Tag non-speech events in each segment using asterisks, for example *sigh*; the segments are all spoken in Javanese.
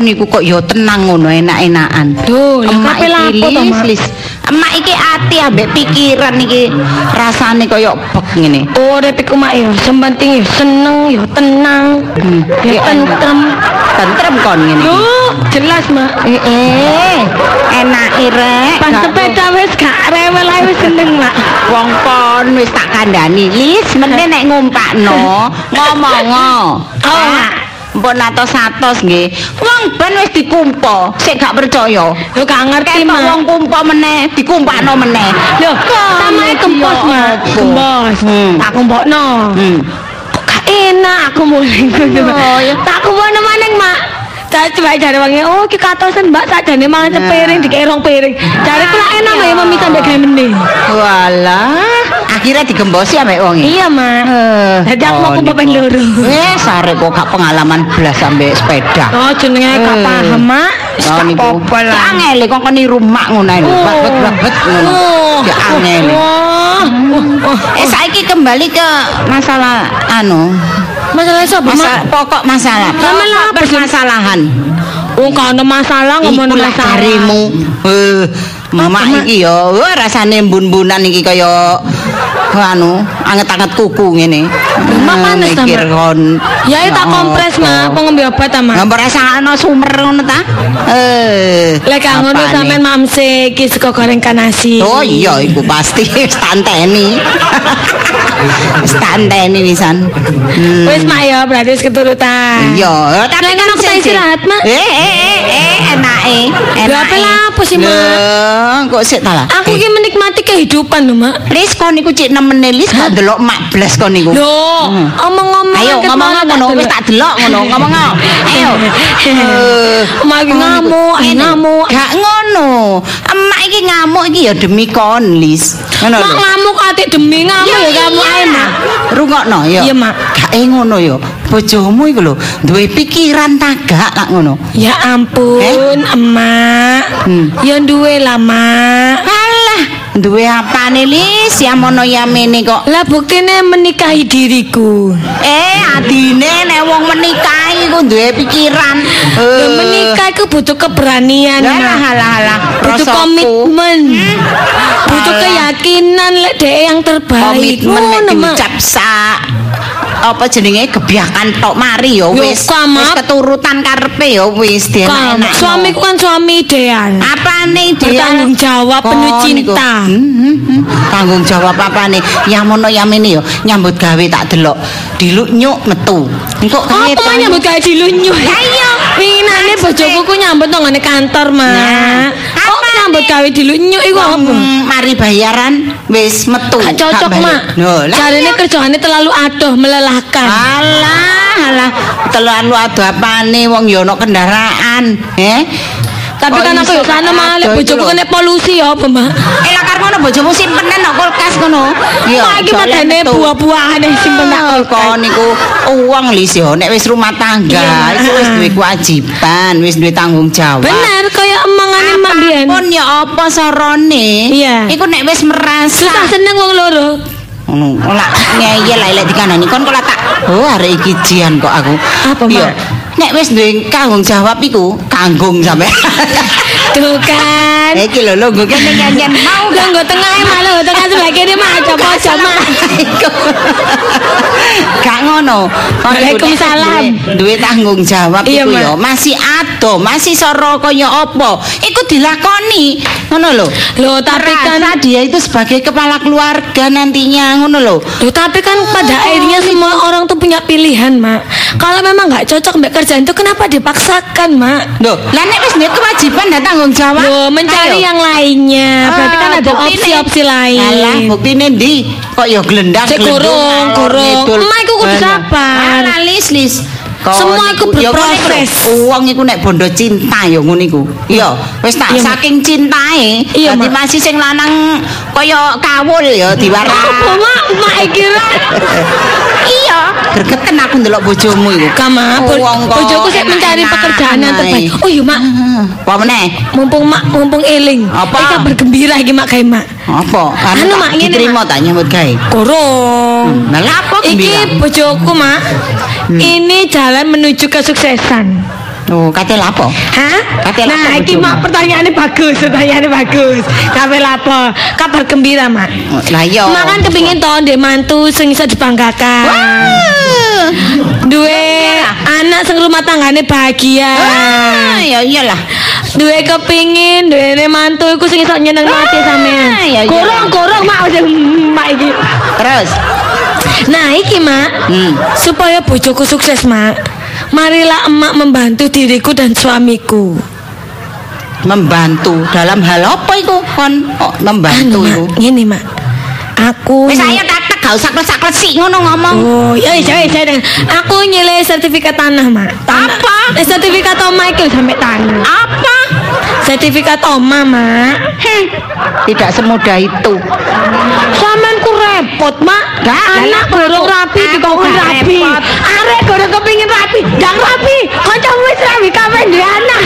niku kok ya tenang ngono enak-enakan. Duh, Emak iki lis, lis. Emak iki ati ambek pikiran iki rasane kaya bek ngene. Urip iku mak ya, sempenting ya seneng ya tenang. Hmm. Ya tentrem. Tentrem kon ngene. Yo, jelas mak. Eh, eh, enake rek. Pas sepeda wis gak rewel ae wis seneng mak. Wong kon wis tak kandhani, Lis, meneh nek ngumpakno, ngomong. Oh, Mpun atos-atos nggih. Wong ben wis dikumpa, sik gak percaya. Yo gak ngerti mak. wong kumpa meneh, dikumpakno meneh. Lho, samae kempos mak. Kempos. Hmm. Tak kumpokno. Hmm. Kok gak enak aku mulai ngono Oh, ya. Tak kumpokno maneng mak. Coba jare wangi, oh ki katosen mbak sakjane mangan sepiring dikek rong piring. Jare kula enak ya mami sampe gawe meneh. Walah, akhirnya digembosi ambek wong. Iya mak. Eh, Jadi aku mau oh, kumpul ping niku. loro. Eh, sare kok gak pengalaman blas sampe sepeda. Oh jenenge gak Eh. paham mak. Oh, Tak apa lah. Ya angel kok kon niru mak ngono ae. Oh. Babet-babet ngono. Oh. Ya angel. Oh. Eh saiki kembali ke masalah anu, Masalah sapa masalah pokok masalah. Apa sih? permasalahan. Oh kalau ada masalah ngomong lah masalah. jarimu. Eh, mama iki ya wah, rasane bun-bunan iki kaya anu, anget-anget kuku ngene. Mak Eh, panas ta, Mak? kon. Ya tak kompres mak, apa ngombe obat ta mak? Ngambar rasane sumer ngono ta? Eh. Lek gak ngono sampean mamse iki sego goreng kanasi. Oh iya iku pasti *laughs* *laughs* stanteni. stanteni wisan. Hmm. Wis mak ya berarti wis keturutan. Iya, tapi kan aku tak istirahat, Mak. Eh, eh, eh, eh, enake. Apa lah apa sih mak? Lho, kok sik ta lah? Aku ki menikmati kehidupan lho mak. Lis kon niku cik nemene Lis gak delok mak blas kon niku. Loh, omong-omong Ayo ngomong ngono tak wis tak delok ngono *laughs* ngomong Ayo. Eh, iki ngamuk, Ngene. ngamuk. Gak ngono. Emak iki ngamuk iki ya demi kon Lis. Ngono lho. ngamuk atik demi ngamuk ya kamu ae mak. Rungokno ya. Iya, Mak. Gak eh ngono ya. Bojomu iku lho duwe pikiran tagak lak ngono. Ya ampun, emak. Hmm. Ya duwe lah, mak. Duwe apane Lis? Ya mono ya mene kok. Lah buktine menikahi diriku. Eh, adine nek wong menikah iku duwe pikiran. Lah menikah iku butuh keberanian, Lah halah halah. Butuh komitmen. Butuh Alah. keyakinan lek dhek yang terbaik. komitmen nek diucap sak apa jenenge gebiakan tok mari ya Yo, wis kamat. wis keturutan karepe ya wis Kamu, dienak suamiku kan suami ideal. apane dia Bertanggung jawab, penuh Oh, niku. cinta. Hmm, hmm, hmm. tanggung jawab apane ya mono ya mene yo nyambut gawe tak delok diluk nyuk metu engko Oh, aku mah nyambut gawe dilunyu. Ya iya. Winginane bojoku ku nyambut nang ngene kantor, Mak. Nah, Oh, nyambut gawe dilunyu iku apa? Hmm, mari bayaran wis metu Gak cocok. Mak. Iya. kerjaane terlalu adoh, melelahkan. Alah, alah, terlalu ado apane wong ya ana kendaraan, eh? Tapi kan aku ya sana adoh bojoku kena polusi ya apa, Mak? Eh lah karo ngono bojomu simpenan nang kulkas ngono. Mak iki madane metu. buah-buahan yang simpen nak kok niku uang lis yo nek wis rumah tangga Iya, iku wis duwe kewajiban, wis duwe tanggung jawab. Bener kaya emangane Mak biyen. Pun ya apa sorone? Iya. Iku nek wis merasa Susah seneng wong loro. ngono ora ngeyel lah lek dikandani kon kok tak oh arek iki jian kok aku Apa, Mak? Iya. nek wis duwe tanggung jawab iku kanggung sampe Tuh kan. iki lho lho nggo kene nyanyian mau Udah nggak tengah emang lo tengah sebelah kiri mah aja mah. Gak ngono. Waalaikumsalam. duwe- Duwe tanggung jawab Iya, iku Mak. ya masih ado, masih soro kaya apa. Iku dilakoni. Ngono lho. Loh, tapi kan- dia itu sebagai kepala keluarga nantinya ngono lho. Loh, tapi kan pada akhirnya semua orang tuh punya pilihan, Mak. Kalau memang nggak cocok mbak kerjaan itu kenapa dipaksakan, Mak? Loh, lah nek wis duwe kewajiban dan tanggung jawab. Loh, mencari ayo. yang lainnya. Berarti kan Ah, ada opsi-opsi lain. Alah, buktine ndi? Kok ya glendang Sik glendung, kurung, kurung. Emak iku kudu sabar. Alah, lis lis. Semua iku ya berproses. Wong iku nek bondo cinta ya ngono iku. Iya, wis tak saking cintae. Dadi masih sing lanang kaya kawul ya diwara. Apa, Mak? Mak kira. *laughs* Iya, gregeten aku ndelok bojomu iku. Kama, bo- Wong kok bojoku sih mencari pekerjaan yang terbaik. Oh iya, Mak. Apa meneh? Mumpung Mak, mumpung eling. Apa? Iki bergembira iki Mak kae, Mak. Apa? Anu, tak Mak, ngene, diterima tak nyambut gawe. Kurung. Nah, lah apa gembira? Iki bojoku, Mak. Hmm. Ini jalan menuju kesuksesan. Oh, kate lapo? Hah? Kate lapo Nah, iki mak pertanyaannya bagus, pertanyaannya bagus. Kafe lapo? Kabar gembira, Mak. Lah iya. Mak kan kepingin toh ndek mantu sing iso dibanggakan. Wah. Duwe anak sing rumah tanggane bahagia. Ah, ya iyalah. Duwe kepingin duwe mantu iku sing iso nyeneng hati sampean. ya, iya. Gorong-gorong mak wis mak iki. Terus Nah, iki mak, Hmm. supaya bojoku sukses mak. Marilah emak membantu diriku dan suamiku. membantu dalam hal apa iku kon oh, membantu Anu, mak, ngene mak. Aku wis ayo gak usah klesek-klesik ngono ngomong Oh, ya wis ya wis. ya, wis. Aku nyilih sertifikat tanah, Mak. Tanah. Apa? Eh, sertifikat omah iki sampai tanah. apa Sertifikat omah, Mak. Heh, tidak semudah itu Sampean ku repot, Mak. Gak, anak gorong rapi dikongkon gak rapi. Arek gorong kepingin rapi, ndang rapi. Kancamu wis rapi kabeh di anak.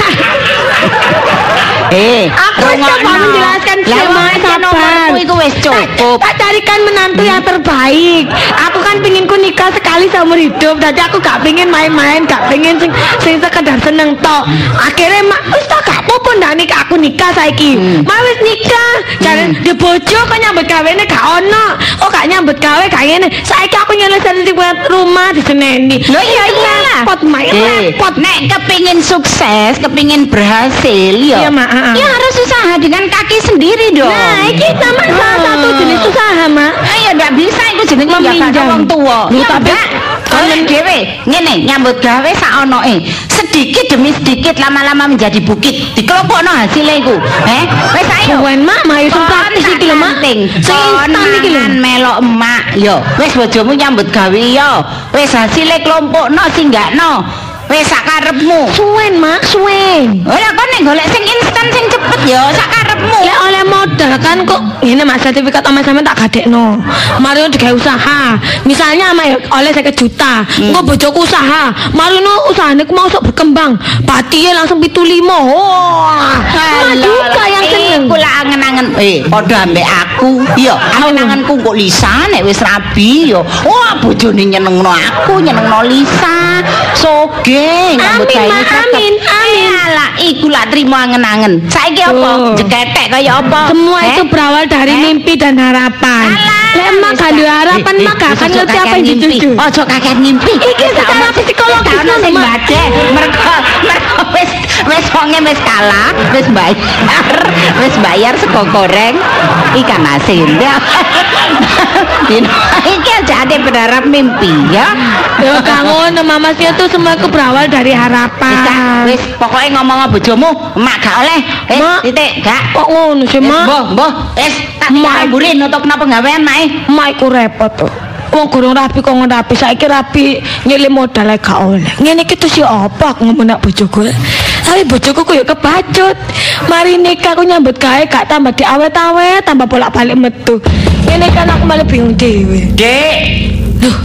Eh Aku coba menjelaskan lah semua wis sabar. nomorku iku wis cukup Tak carikan menantu yang terbaik. Aku kan pingin ku nikah sekali seumur hidup. Jadi aku gak pingin main-main, gak pingin sing sing sekedar seneng tok. Akhirnya mak wis tak gak apa-apa ndak nikah aku nikah saiki. Mak wis nikah. Jare di bojo kok nyambut gawene gak ono. Oh gak nyambut gawe gak ngene. Saiki aku nyelesaikan sertifikat rumah di seneni. Loh iya iya Repot mak, Eh, repot. nek kepingin sukses, kepingin berhasil ya. Iya, Ah, ah. Ya harus usaha dengan kaki sendiri dong. Nah, iki sama salah satu jenis usaha, Mak. Ayo ndak bisa itu jenenge Meminjam. wong tuwa. Lu Ya tapi- enggak. Kalian dhewe ngene nyambut gawe sak onoe. Sedikit demi sedikit lama-lama menjadi bukit. Dikelompokno hasilnya iku. Eh, wis ayo. Suwen mak, mayu sing praktis iki lho mak. Sing instan iki lho. Melok emak yo. Wis bojomu nyambut gawe yo. Wis hasilnya kelompokno singgakno. Wis sak karepmu. Suwen mak, suwen. Ora kon nek golek sing instan sing cepet yo sak karepmu. Lek oleh modal kan kok ini mas sertifikat sama sama tak gadekno. Mari digawe usaha. Misalnya ama ya oleh 50 juta. Engko bojoku usaha. Mari no usahane ku mau sok berkembang. Patiye langsung 75. Wah. Cuma juga yang seneng. Iku lah angen-angen eh padha ambek aku. Yo, angen-angenku kok Lisa nek wis rabi yo. Wah, bojone nyenengno aku, nyenengno Lisa. Soge nyambut Amin, gawe Ma, cakep. amin, amin. Alah, iku lah trimo angen-angen. Saiki apa? Tuh. Jeketek kaya apa? Semua Eh? itu berawal dari Eh? mimpi dan harapan. Lek wis gak harapan, eh, gak akan ngerti apa yang dituju. Ojo kakek ngimpi. Iki secara psikologis Mak. badhe. Mergo mergo wis wonge wis kalah, wis bayar, wis bayar sego goreng ikan asin. Ya. *laughs* Iki aja ada berharap mimpi ya. Yo gak ngono mamasnya tuh semua itu berawal dari harapan. wis pokoknya ngomong sama bojomu, emak gak oleh. Wis, Mak. titik, gak. Kok ngono sih, Wis, Mak? Mbah, mbah, wis tak ngaburin untuk napa gawean mae. Mak iku repot tuh. Wong gorong rapi kok ngono rapi, saiki rapi nyilih modal gak oleh. Ngene iki si apa aku ngomong nak bojoku. Tapi bojoku ya kebacut. Mari nikah aku nyambut gawe gak tambah diawet-awet, tambah bolak-balik metu. Ngene kan aku malah bingung dhewe. Dek, Duh.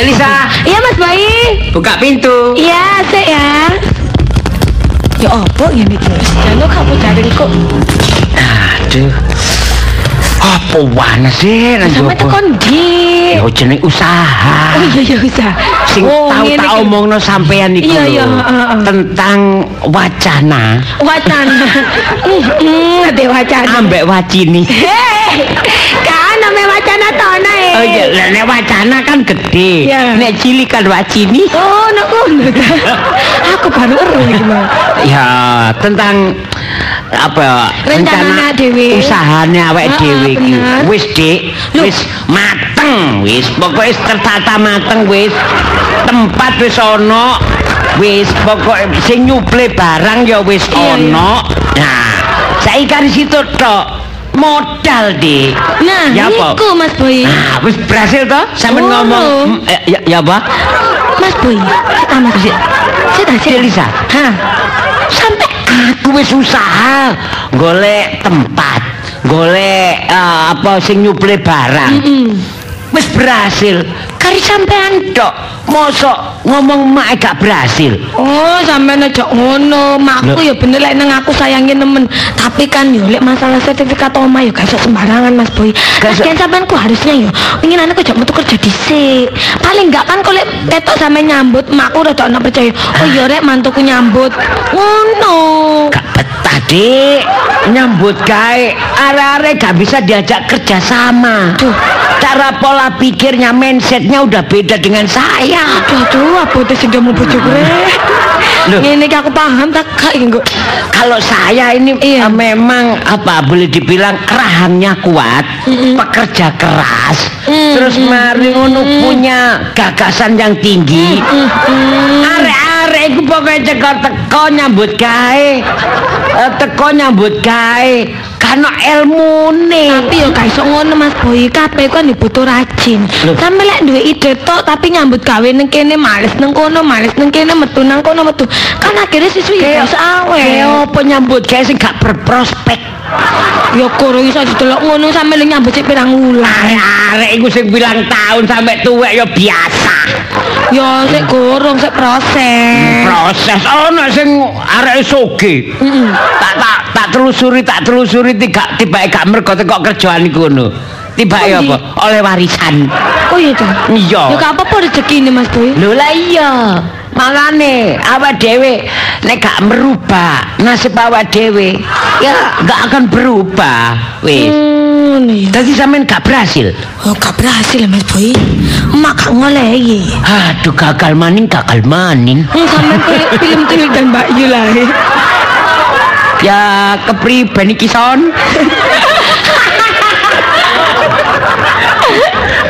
Elisa, Iya Mas Bayi. buka pintu. Iya, sik ya. Ya apa ngene iki? Jano kamu cari kok. Aduh. Apa wana sih nang Sama jopo? tekan ndi? Ya jeneng usaha. Oh iya iya bisa. Sing Oh, tau tak omongno sampean iku Iya, iya. Tentang wacana Wacana. *laughs* Ada wacana. ambek wacini. Hei, namanya wacana tono eh. Oh iya, lah, nek wacana kan gede. Iya. Nek cilik kan wacini. Oh, ngono. *laughs* Aku baru ero iki, Mas. Ya, tentang apa Rencananya dhewe. usahane awake Heeh, dhewe iki. bener. Wis, Dik, wis mateng, wis pokoke wis tertata mateng wis. Tempat wis ana. Wis pokoke sing nyuple barang ya wis ana. Nah, saiki kan situ tok modal, Dik. Nah, ya niku Mas Boy. Nah, wis berhasil toh? Sampe Oh. ngomong mm, eh, ya, ya apa? Mas Boy, kita mas sih. Kita sih. Elisa. Hah. sampai aku wis usaha golek tempat golek eh, apa sing nyuple barang Mm-mm. Wis berhasil kari sampean tok. Mosok ngomong mak gak berhasil. Oh, sampean aja ngono. Makku ya bener lek nang aku sayangin nemen. Tapi kan yo lek masalah sertifikat oma yo gak iso sembarangan Mas Boy. Gak. Lagian sampean ku harusnya yo ingin anakku jam metu kerja dhisik. Paling enggak kan kok lek ketok sampe nyambut makku rada ana percaya. Oh iya rek mantuku nyambut. Ngono. Gak betah, Dik. Nyambut gawe are-are gak bisa diajak kerja sama. Duh. Cara pola pikirnya, mindsetnya udah beda dengan saya. Aduh, aduh, apa itu sing mau. Ngene iki aku paham tak kak. Kalau saya ini Iya. eh, memang apa boleh dibilang rahangnya kuat, pekerja keras, Mm, terus mari ngono punya gagasan yang tinggi. Arek-arek iku pokoke teko teko nyambut gawe. Eh, teko nyambut gawe karena ilmune. Tapi yo gak iso ngono Mas Boy, kabeh kan dibutuh rajin. Sampe lek duwe ide tok tapi nyambut gawe ning kene males nang kono, males nang kene metu nang kono metu. Kan akhirnya siswi ya gak iso awet. Kayak apa nyambut gawe sing gak berprospek. Yo kurang iso didelok ngono sampe lek nyambut sik pirang wulan. Arek-arek iku sing bilang tahun sampai tuwek ya biasa. Yo sik kurang sik proses. proses ono sing arek soge tak tak tak telusuri tak telusuri tiga tiba gak mergo teko kerjaan iku ngono tiba Oh, apa oleh warisan Oh iya ta. Iya. Yo gak apa-apa rezeki ini Mas Boy. lho lah iya makane awak dhewe nek gak merubah nasib awak dhewe ya gak akan berubah wis Hmm, iya. Tadi sampean gak berhasil. Oh, gak berhasil Mas Boy. Mak gak ngolehi. Aduh gagal maning gagal maning. Hmm, kayak film Tuyul dan Mbak Yu lah. Ya. Ya kepriben iki son.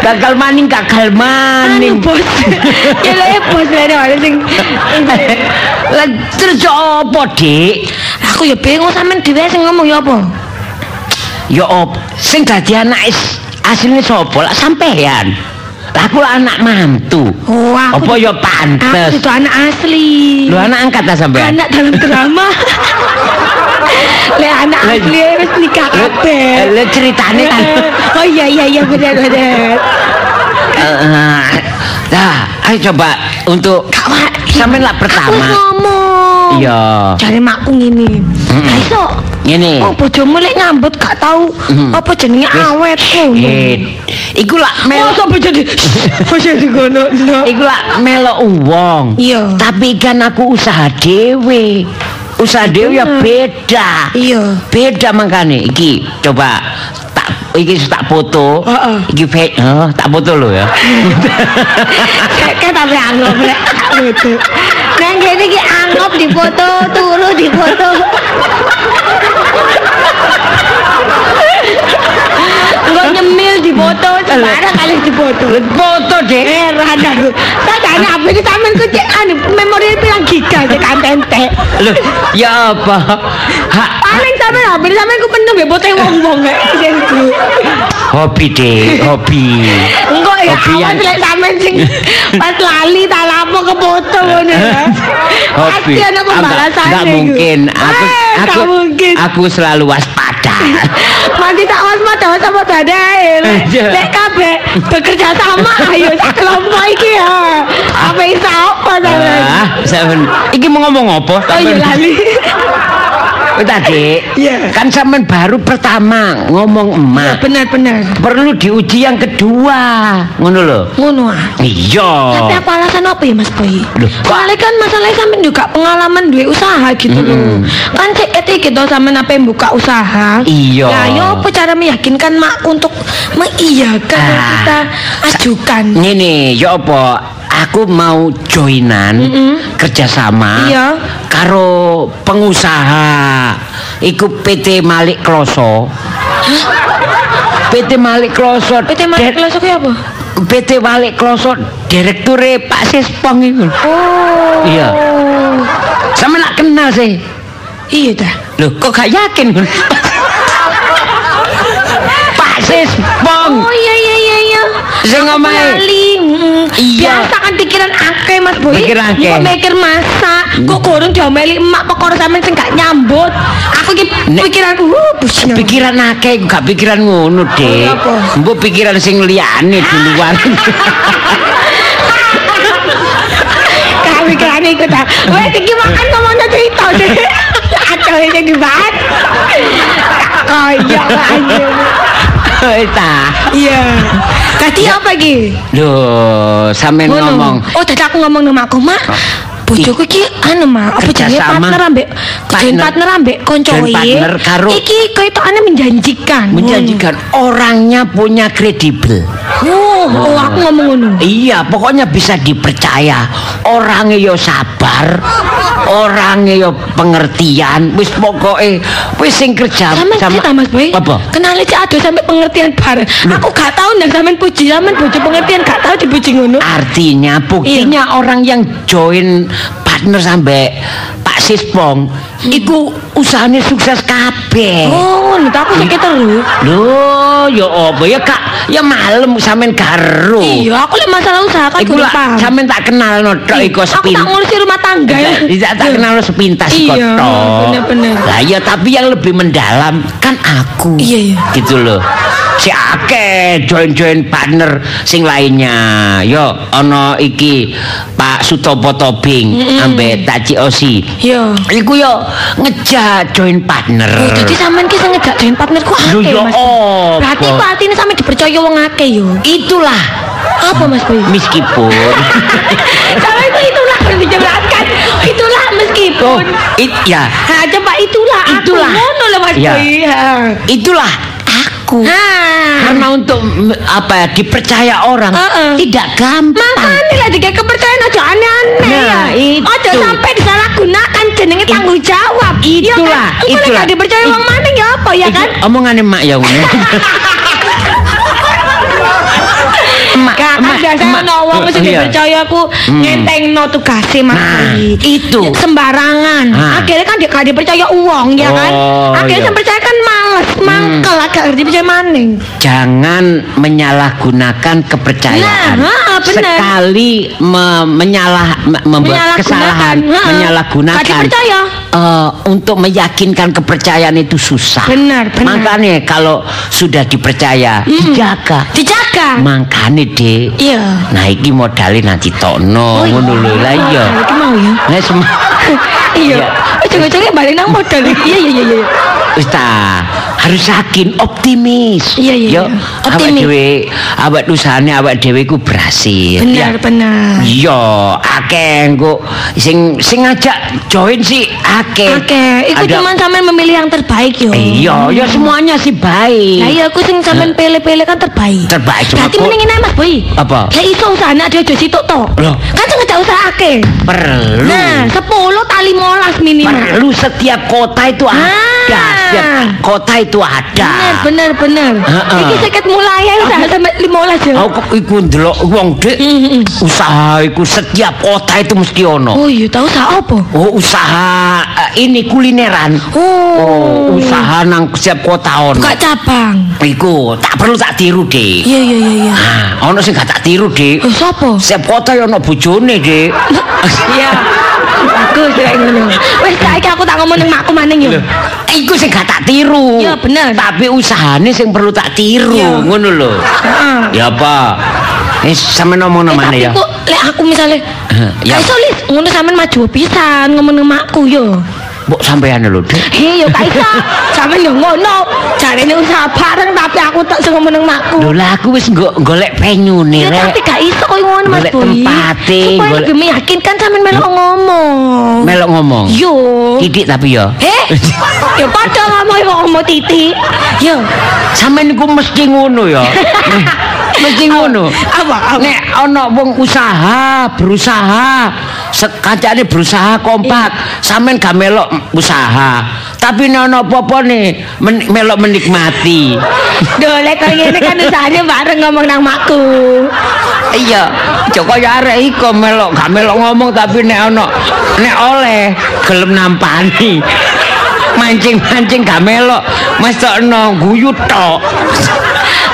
gagal maning gagal Anu maning. bos. Ya lah ya bos lah ada sing. Lah terus yo apa, Dik? Aku ya bingung sampean dhewe sing ngomong ya apa? Ya op, sing dadi anak is- asline sapa? Lah sampean. Aku anak mantu. Oh, aku Apa ya Aku pantes? itu anak asli. Lu anak angkat ta sampean? Anak dalam drama. *laughs* Le anak asli wis nikah kabeh. Lah ceritane kan. Oh iya iya iya benar benar. Nah, ayo coba untuk sampean lah Aku pertama. ngomong. Iya. Cari makku ngene. Gak iso. Ngene. Oh, bojomu lek nyambut gak tahu Hmm. apa jenenge awet ngono. Eh, iku lah mel Masa bojo di *laughs* bojo di kono. no. iku lah melok uwong. Iya. Tapi kan aku usaha dhewe. Usaha dhewe ya beda. Iya. Beda makane iki coba tak iki tak foto. Heeh. Iki fake, oh, tak foto lo ya. *laughs* Kayak tapi anggap lek foto. Nang kene iki anggap di foto, turu di foto. Enggak nyemil di foto, sembarang kali di foto. foto, Dek. Heran aku. Tak ada apa ini taman ku cek anu memori bilang giga cek antente. Loh, ya apa? Ha, Paling sampe apa ini sampe ku penuh nggih foto wong-wong kayak gitu. hobi, Dek, hobi. Enggak ya, awas lek sampean sing pas lali tak lapo ke foto ngono ya. Hobi. Ada. Enggak mungkin. Aku aku mungkin. aku selalu waspada. *laughs* Mati tak waspada sama. Lek Iya. lek kabeh bekerja sama *laughs* ayo sak kelompok iki ya. Apa iso apa sampean? Ah, sampean iki mau ngomong apa? Oh iya lali. *laughs* Tadi Iya. kan sampean baru pertama ngomong emak. Benar benar. Perlu diuji yang kedua. Ngono lho. Ngono ah. Iya. Tapi apa alasan apa ya Mas Boy? Soalnya kan masalahnya sampean juga pengalaman duwe usaha gitu loh. Kan cek etik gitu sampean apa yang buka usaha. Iya. Ya yo apa cara meyakinkan mak untuk mengiyakan Ah. kita ajukan. Ngene, ya apa? Aku mau joinan kerjasama Iya. karo pengusaha iku PT Malik Kloso. PT Malik Kloso. PT Malik Kloso ki apa? PT Malik Kloso direkture Pak Sispong iku. Oh. Iya. Sama nak kenal sih. Iya dah. Loh, kok gak yakin? *laughs* Pak Sispong. Oh iya Jangan main. Hmm. Iya. Biasa kan pikiran angke Mas Boy. Pikiran angke. Kok mikir masak, hmm. kok kurang diomeli emak perkara sampean sing gak nyambut. Aku gitu. pikiranku uh. Pikiran akeh gak pikiran ngono, oh, deh gue iya, pikiran sing liyane duluan. Pikiran itu ta. Wes tinggi makan ngomongno cerita. Atau ini dibahas. Kaya anjir. *laughs* Wis ta. Iya. Tadi apa iki? Lho, sampean Ngono. ngomong Oh, tadi aku ngomong nama aku, Mak. Bojoku iki anu Mak, apa jenenge partner ambek join Partner. ambek konco partner karo- Iki kayaknya menjanjikan. menjanjikan orangnya punya kredibel. Oh, oh, aku ngomong ngono. Iya, pokoknya bisa dipercaya. Orangnya yo sabar, orangnya yo pengertian. Wis pokoke wis sing kerja Sama kita Mas Boy. Apa? Kenal aja aduh sampai pengertian bareng. Aku gak tahu ndak sampean puji sampean bojo pengertian gak tahu dipuji ngono. Artinya buktinya orang yang join partner sampai Sispong iku usahanya sukses kabeh. Oh, ngono ta aku sakit terus. Loh, ya apa ya Kak? Ya malam sampean karo. Iya, aku lek masalah usaha kan Iku lah paham. sampean tak kenal no tok iku Aku sepin. tak ngurusi rumah tangga. Tidak tak kenal sepintas Iya, kok tok. bener-bener. Lah ya tapi yang lebih mendalam kan aku. Iya, iya. Gitu loh. Si akeh join-join partner sing lainnya. Yo ana iki Pak Sutopo Tobing ambek Taci Osi. Iya. Iku yo ngejak join partner. Oh, jadi sampean ki sing ngejak join partnerku Lho, akeh, ya Mas. apa? Berarti ku artine sampe dipercaya wong akeh yo. Itulah Apa Mas Boy? meskipun *laughs* Sampai itu itulah harus dijelaskan. Itulah oh, meskipun. it, ya Ha, coba itulah. aku. Itulah. Ngono loh Mas Ya. Boy. Ha. itulah aku. Ha. Karena untuk apa ya dipercaya orang Heeh. tidak gampang. Makanya lah dikai kepercayaan aja aneh-aneh Nah, ya. itu. Aja sampai disalahgunakan jenenge tanggung jawab. Itulah, kan? Engko nek itulah. gak dipercaya wong mana ya apa ya kan? Omongannya mak ya *laughs* kan biasa emak. ono wong sing Iya. dipercaya aku ngentengno tugase Mas Nah, itu. sembarangan. Ah. Akhirnya kan dia dipercaya uang ya kan? Oh, Akhirnya iya. yang percaya kan males, mangkel agak dipercaya maning. Jangan menyalahgunakan kepercayaan. Nah, bener. Sekali me- menyalah me- membuat kesalahan, ha. menyalahgunakan. Gak dipercaya. Eh, untuk meyakinkan kepercayaan itu susah. Benar, benar. Makanya kalau sudah dipercaya, dijaga. Dijaga. Makanya deh. Iya. Nah, iki modalnya nanti tokno ngono lho. Lah iya. Wah, iki mau ya. Nah, semua Iya. Ujung-ujungnya *laughs* balik nang modal. *laughs* Iya iya iya ta, harus yakin, optimis. Iya, iya, Yo, iya. awak Optimis. dhewe, awak usahane awak dhewe ku berhasil. Benar Ya. benar. Iya, akeh engko sing sing ngajak join sih akeh. Oke, iku Ada- cuman sampean memilih yang terbaik yo. Iya, ya semuanya sih baik. Lah iya aku sing sampean pilih-pilih kan terbaik. Terbaik, cuma Berarti kok- mendingin ae Mas Boy. Apa? Lah iso usahane ada aja sitok to. Loh. Kan sing ngejak usaha akeh. Perlu. Nah, 10 tali molas minimal. Perlu setiap kota itu ada. Ah. Setiap kota itu ada. Bener bener bener. Iki seket mulai ya usaha sampai 15 ya. Aku iku ndelok wong Dik. Mm-mm. Usaha iku setiap kota itu mesti ono. Oh iya, tahu usaha apa? Oh, usaha eh, ini kulineran. Oh. usaha nang setiap kota ono. Buka cabang. Iku tak perlu tak tiru, Dik. Iya iya iya iya. Nah, ono sing gak tak tiru, Dik. Oh, sapa? Setiap kota ya ono bojone, Dik. Iya. Bagus kayak ngono. Wes saiki aku tak ngomong nang makku maning yo. Iku sing gak tak tiru. Iya, bener. Tapi usahane sing perlu tak tiru, ngono lho. Ya apa? Eh, sama ngomong Eh, tapi ya? kok lek aku misalnya Ya. Ayo lis, ngono sampean maju pisan ngomong makku yo. Mbok sampean lho, Dik. He yo gak iso. Sampean yo ngono. Jarene usaha bareng tapi aku tak sing nang makku. Lho lah aku wis go- golek penyune, Ya, tapi Rek. gak iso koyo ngono Mas Golek Boy. tempate, golek- lebih meyakinkan sampean melok ngomong. Melok ngomong. Yo. Titik tapi ya. Eh, yo padha ngomong yo ngomong titik. Yo. Sampeyan niku mesti ngono ya. *laughs* mesti ngono. Apa? Nek ana wong usaha, berusaha, sekancane berusaha kompak, sampean gak melok usaha. Tapi nek ana apa-apa nih, men- melok menikmati. Dole kok ngene kan usahane bareng ngomong nang makku. Iya, Joko ya arek iko melok, gak melok ngomong tapi nek ana nek oleh gelem nampani. Mancing-mancing gak melok, mesokno guyu tok.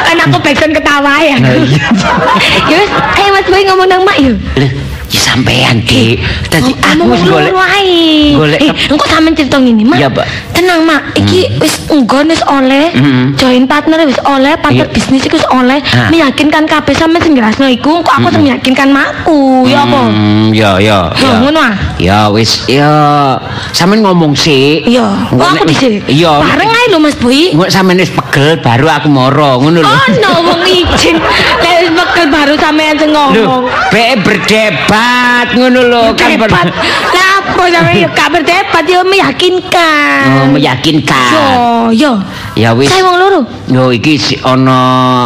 Kan aku backsound ketawa ya. Nah, iya. Ayo Mas Boy ngomong nang mak yo. Sampean, Dik. Dadi aku wis golek golek Eh, engko sampean cerita ngene, Mak. Iya, Mbak. Tenang, Mak. Iki wis nggon wis oleh. Mm. Join partner wis oleh, partner bisnis iku wis oleh. Meyakinkan kabeh sampean sing ngrasno iku, kok aku sing meyakinkan makku. Ya apa? Hmm, ya ya. Ya, ngono ah. Ya wis ya sampean ngomong sih. Iya. Engko Oh, aku dhisik. Iya. Bareng ae lho, Mas Boy. Engko sampean wis pegel baru aku moro ngono lho. Oh no, wong izin. Lek wis mekel baru sampean sing ngomong. be berdebat ngono lho kan ber- Berdebat. Lah apa sampean yo gak berdebat yo meyakinkan. Oh, meyakinkan. Yo, yo. Ya wis. Saya wong loro. Yo iki si ana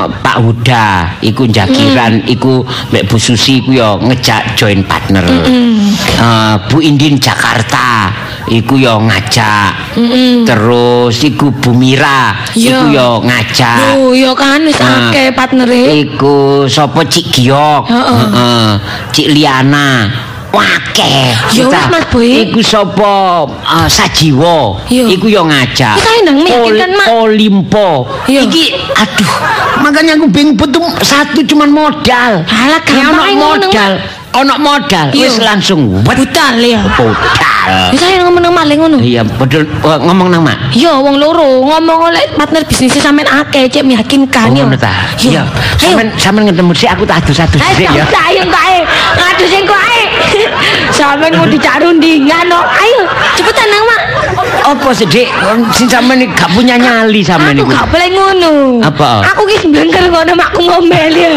Pak Huda, iku jagiran, iku Mbak Bu Susi iku yo ngejak join partner. Eh, Bu Indin Jakarta, iku yo ngajak. Terus iku Bu Mira, Iya. iku yo ngajak. Yo, yo kan wis akeh partnere. Iku sapa Cik Giok, Heeh. Heeh. Cik Liana. Wake. Ya wis, Mas Boy. Iku sapa uh, Sajiwo. Iya. Iku yo ngajak. Mak. Olimpo. Iya. Iki aduh, makanya aku bingung betul satu cuman modal. Alah, Ya, ono gampang ngono, Ono modal Iya. wis langsung Butal ya. modal. Ya saya ngomong nang maling ngono. Iya, betul Oh, ngomong nang Mak. Yo wong loro ngomong oleh partner bisnis sampean akeh cek meyakinkan Oh, yo. ngono ta. Yo. Iya. Ayo. Sampeyan sampeyan ketemu sik aku tak adu-adu Ayo sik ya. tak ayo tak ayo. Ngadu sing kok *laughs* ae. Sampeyan mau dicak rundingan no. Ayo cepetan nang mak. Apa? Sing sampeyan iki gak punya nyali sampeyan Aku iku. gak boleh ngono. Apa? Aku ki sebentar ngono makku ngomel ya.